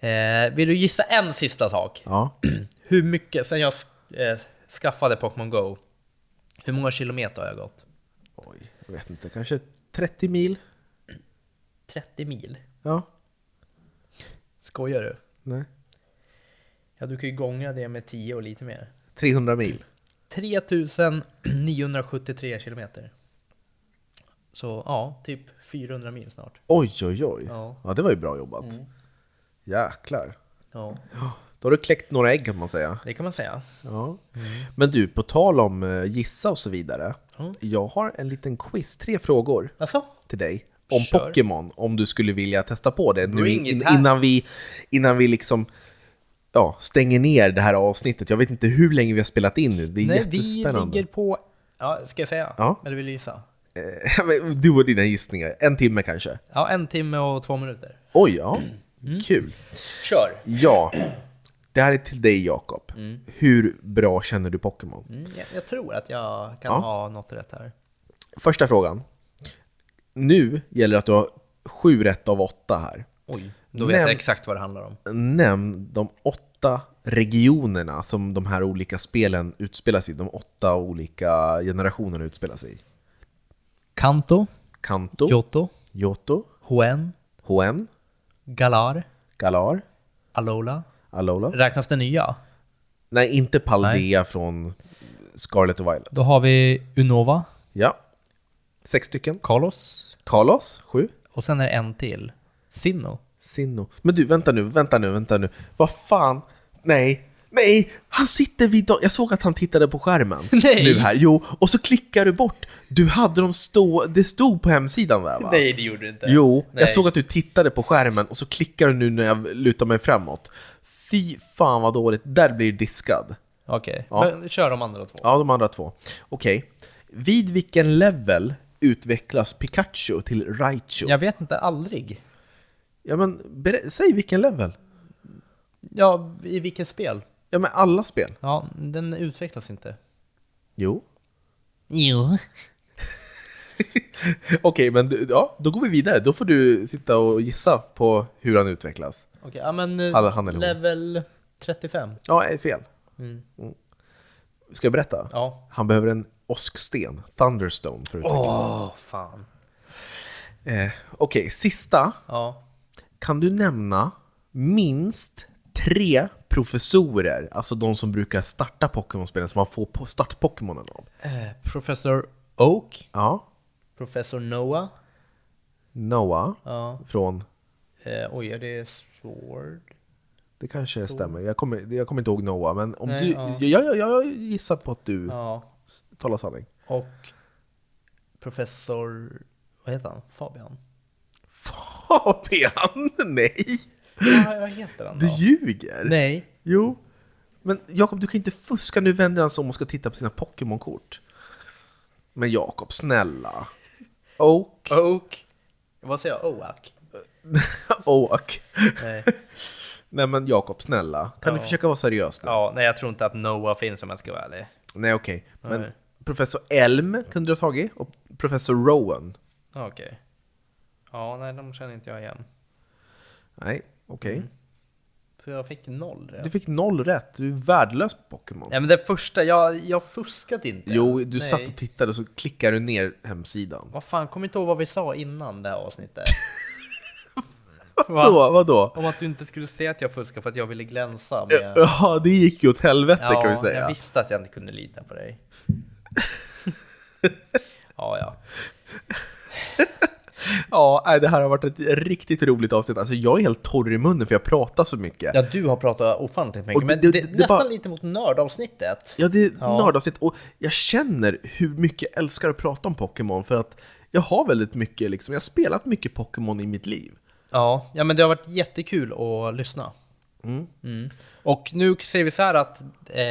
Eh, vill du gissa en sista sak? Ja. (clears throat) Hur mycket, sen jag eh, skaffade Pokémon Go, hur många kilometer har jag gått? Oj, jag vet inte, kanske 30 mil? 30 mil? Ja, Skojar du? nej. Ja, du kan ju gånga det med 10 och lite mer. 300 mil. 3973 kilometer. Så ja, typ 400 mil snart. Oj, oj, oj. Ja. Ja, det var ju bra jobbat. Jäklar. Ja, Då har du kläckt några ägg kan man säga. det kan man säga. Ja. Men du, på tal om eh, gissa och så vidare. Ja. Jag har en liten quiz, tre frågor Alltså? till dig. Om. Pokémon, om du skulle vilja testa på det nu in, innan, vi, innan vi liksom ja, stänger ner det här avsnittet. Jag vet inte hur länge vi har spelat in nu, det är Nej, vi jättespännande. ligger på... Ja, ska jag säga? Ja. Eller vill du gissa? Eh, (laughs) du och dina gissningar, en timme kanske? Ja, en timme och två minuter. Oj, ja. Mm. Kul. Kör! Ja, det här är till dig Jakob. Hur bra känner du Pokémon? Mm, jag, jag tror att jag kan Ja. ha något rätt här. Första frågan. Nu gäller det att du har sju rätt av åtta här. Oj, då vet Näm- jag exakt vad det handlar om. Nämn de åtta regionerna som de här olika spelen utspelar sig i. De åtta olika generationerna utspelar sig i. Kanto, Kanto, Johto, Johto, Hoenn, Hoenn, Galar, Galar, Alola. Alola. Räknas det nya? Nej, inte Paldea från Scarlet och Violet. Då har vi Unova, Ja. Sex stycken. Carlos Carlos, sju. och sen är det en till. Sinnoh. Sinno. Men du, vänta nu, vänta nu, vänta nu. Vad fan? Nej, nej! Han sitter vid Jag såg att han tittade på skärmen. (laughs) Nej. Nu här. Jo, och så klickar du bort. Du hade dem stå... Det stod på hemsidan där va? Nej, det gjorde du inte. Jo, Nej. jag såg att du tittade på skärmen och så klickar du nu när jag lutar mig framåt. Fy fan vad dåligt. Där blir du diskad. Okej, Ja. men kör de andra två. Ja, de andra två. Okej. Vid vilken level utvecklas Pikachu till Raichu? Ja, Jag vet inte, aldrig. Men ber- säg vilken level. Ja, i vilket spel? Ja, men alla spel. Ja, den utvecklas inte. Jo. Jo. (laughs) Okej, men du, ja, då går vi vidare. Då får du sitta och gissa på hur han utvecklas. Okej, ja men eh, Han- han level 35. Ja, är fel. Mm. Mm. Ska jag berätta? Ja. Han behöver en åsksten, Thunderstone, för att utvecklas. Åh, fan. Eh, Okej, sista. Ja. Kan du nämna minst tre professorer, alltså de som brukar starta Pokémon-spelen, som man får start-Pokémonen av? Eh, Professor Oak, Ja, Professor Noah. Noah Ja. från... Eh, oj, är det Sword? Det kanske stämmer. Jag kommer, jag kommer inte ihåg Noah, men om Nej, du... ja. Jag, jag, jag gissar på att du Ja. talar sanning. Och Professor... Vad heter han? Fabian? Fabian? Nej! Ja, vad heter han Du då? ljuger! Nej. Jo. Men Jakob, du kan inte fuska. Nu vänder han sig om och ska titta på sina Pokémon-kort. Men Jakob, snälla. Oak. Oak. Vad säger jag? Oak? (laughs) Oak. Nej. Nej men Jakob, snälla. Kan Ja. du försöka vara seriös nu? Ja, nej jag tror inte att Noah finns om jag ska vara ärlig. Nej okej. Men Nej. Professor Elm kunde du ha tagit och Professor Rowan. Okej. Ja, nej de känner inte jag igen. Nej, okej. Mm. Så jag fick noll rätt. Du fick noll rätt. Du är värdelös på Pokémon. Nej men det första, jag, jag fuskade inte. Jo, du nej. satt och tittade och så klickade du ner hemsidan. Vad fan, kommer inte ihåg vad vi sa innan det här avsnittet? (laughs) Vadå? Vadå? Om att du inte skulle säga att jag fuskade för att jag ville glänsa med... (laughs) Ja, det gick ju åt helvete kan vi jag säga. visste att jag inte kunde lita på dig. (laughs) ja, ja. Ja, det här har varit ett riktigt roligt avsnitt. Alltså jag är helt torr i munnen för jag pratar så mycket. Ja, du har pratat ofantligt mycket, Och men det- det, det- nästan bara- lite mot nördavsnittet. Ja, det är Ja. nördavsnitt och jag känner hur mycket jag älskar att prata om Pokémon för att jag har väldigt mycket, liksom, jag har spelat mycket Pokémon i mitt liv. Ja, ja men det har varit jättekul att lyssna. Mm. Och nu säger vi så här att eh,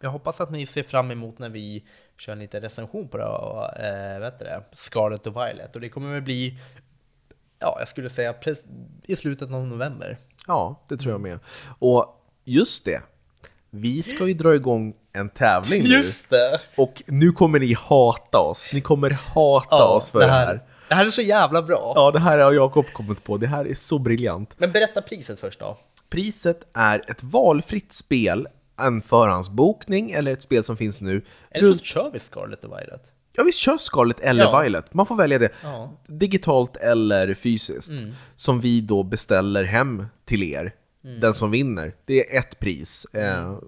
jag hoppas att ni ser fram emot när vi kör en liten recension på det, och, eh, vet det, Scarlet och Violet. Och det kommer väl bli, ja, jag skulle säga i slutet av november. Ja, det tror jag med. Och just det, vi ska ju dra igång en tävling nu. det! Och nu kommer ni hata oss. Ni kommer hata oss för det här. Det här är så jävla bra! Ja, det här har Jakob kommit på. Det här är så briljant. Men berätta priset först då. Priset är ett valfritt spel, en förhandsbokning eller ett spel som finns nu. Eller så kör vi Scarlet och Violet. Ja, vi kör Scarlet eller Ja. Violet. Man får välja det. Ja. Mm. Digitalt eller fysiskt. Som vi då beställer hem till er. Mm. Den som vinner. Det är ett pris. Eh,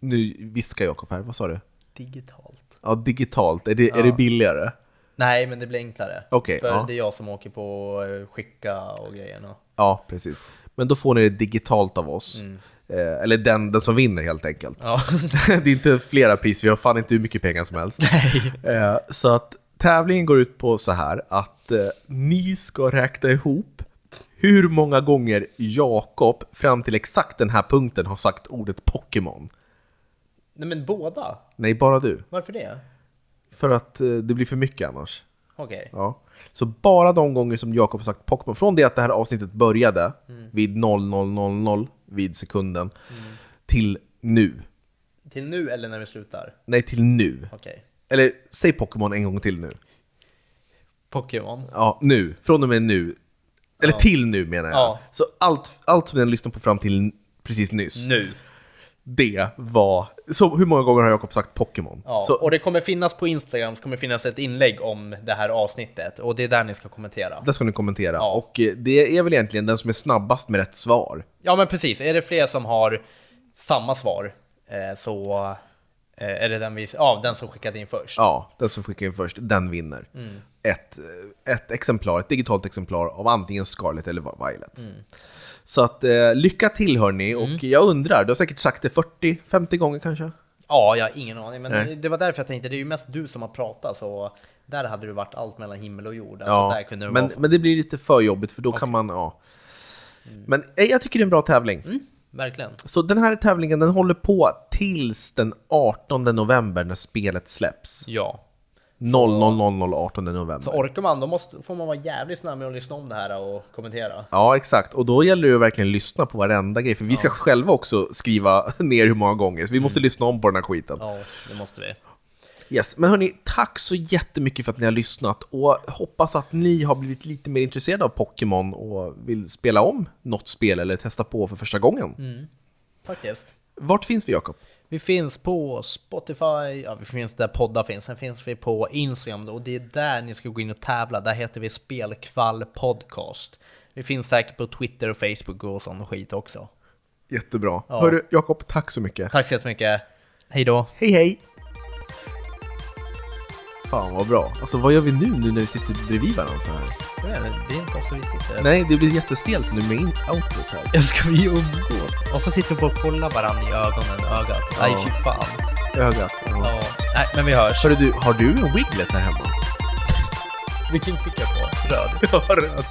nu viskar Jakob här, vad sa du? Digitalt. Ja, digitalt. Är det, är det billigare? Nej, men det blir enklare. Okej, För ja. det är jag som åker på eh, skicka och grejerna. Ja, precis. Men då får ni det digitalt av oss. Eh, eller den, den som vinner helt enkelt. Ja. (laughs) det är inte flera pris, vi har fan inte hur mycket pengar som helst. Eh, så att tävlingen går ut på så här att eh, ni ska räkna ihop hur många gånger Jakob fram till exakt den här punkten har sagt ordet Pokémon. Nej men båda? Nej, bara du. Varför det? För att eh, det blir för mycket annars. Okej. Ja. Så bara de gånger som Jakob har sagt Pokémon, från det att det här avsnittet började vid 0000 vid sekunden till nu. Till nu eller när vi slutar? Nej, till nu. Okej. Eller säg Pokémon en gång till nu. Pokémon. Ja, nu. Från och med nu. Eller Ja. till nu menar jag. Ja. Så allt, allt som ni har lyssnat på fram till precis nyss, Nu. Det var... Så hur många gånger har Jakob sagt Pokémon? Ja, Så, och det kommer finnas på Instagram, så kommer finnas ett inlägg om det här avsnittet. Och det är där ni ska kommentera. där ska ni kommentera. Ja. Och eh, det är väl egentligen den som är snabbast med rätt svar. Ja men precis, är det fler som har samma svar eh, så eh, är det den, vi, ja, den som skickade in först. Ja, den som skickar in först, den vinner. Ett, ett exemplar, ett digitalt exemplar av antingen Scarlet eller Violet. Så att eh, lycka till hörni, och jag undrar, du har säkert sagt det 40-50 gånger kanske? Ja, jag har ingen aning. Men Nej. det var därför jag tänkte, det är ju mest du som har pratat så där hade det varit allt mellan himmel och jord. Alltså, Ja, där kunde men, vara för... men det blir lite för jobbigt för då kan man, ja. Men eh, jag tycker det är en bra tävling. Verkligen. Så den här tävlingen den håller på tills den 18 november när spelet släpps. Ja. 0000 18 november. Så orkar man, då måste, får man vara jävligt snabb med att lyssna om det här och kommentera. Ja, exakt. Och då gäller det ju verkligen att lyssna på varenda grej, för vi ska själva också skriva (laughs) ner hur många gånger, så vi måste lyssna om på den här skiten. Ja, det måste vi. Yes. Men hörni, tack så jättemycket för att ni har lyssnat och hoppas att ni har blivit lite mer intresserade av Pokémon och vill spela om något spel eller testa på för första gången. Faktiskt. Vart finns vi, Jakob? Vi finns på Spotify, ja vi finns där poddar finns, sen finns vi på Instagram och det är där ni ska gå in och tävla, där heter vi Spelkvall Podcast. Vi finns säkert på Twitter och Facebook och sån skit också. Jättebra. Ja. Hörru, Jakob, tack så mycket. Tack så jättemycket, hej då! Hej, hej! Fan vad bra. Alltså vad gör vi nu, nu när vi sitter bredvid varandra så här? Vet inte, Det är inte så viktigt. Nej, det blir jättestelt nu med outrot här. Jag ska vi umgås? Och så sitter vi bara och kollar varandra i ögonen, ögat. Nej Ja. fy fan. Ögat. Ja. Ja. Nej men vi hörs. Hörru du, har du en Wiglet här hemma? Vilken fick jag på? Röd. (laughs) Ja, röd.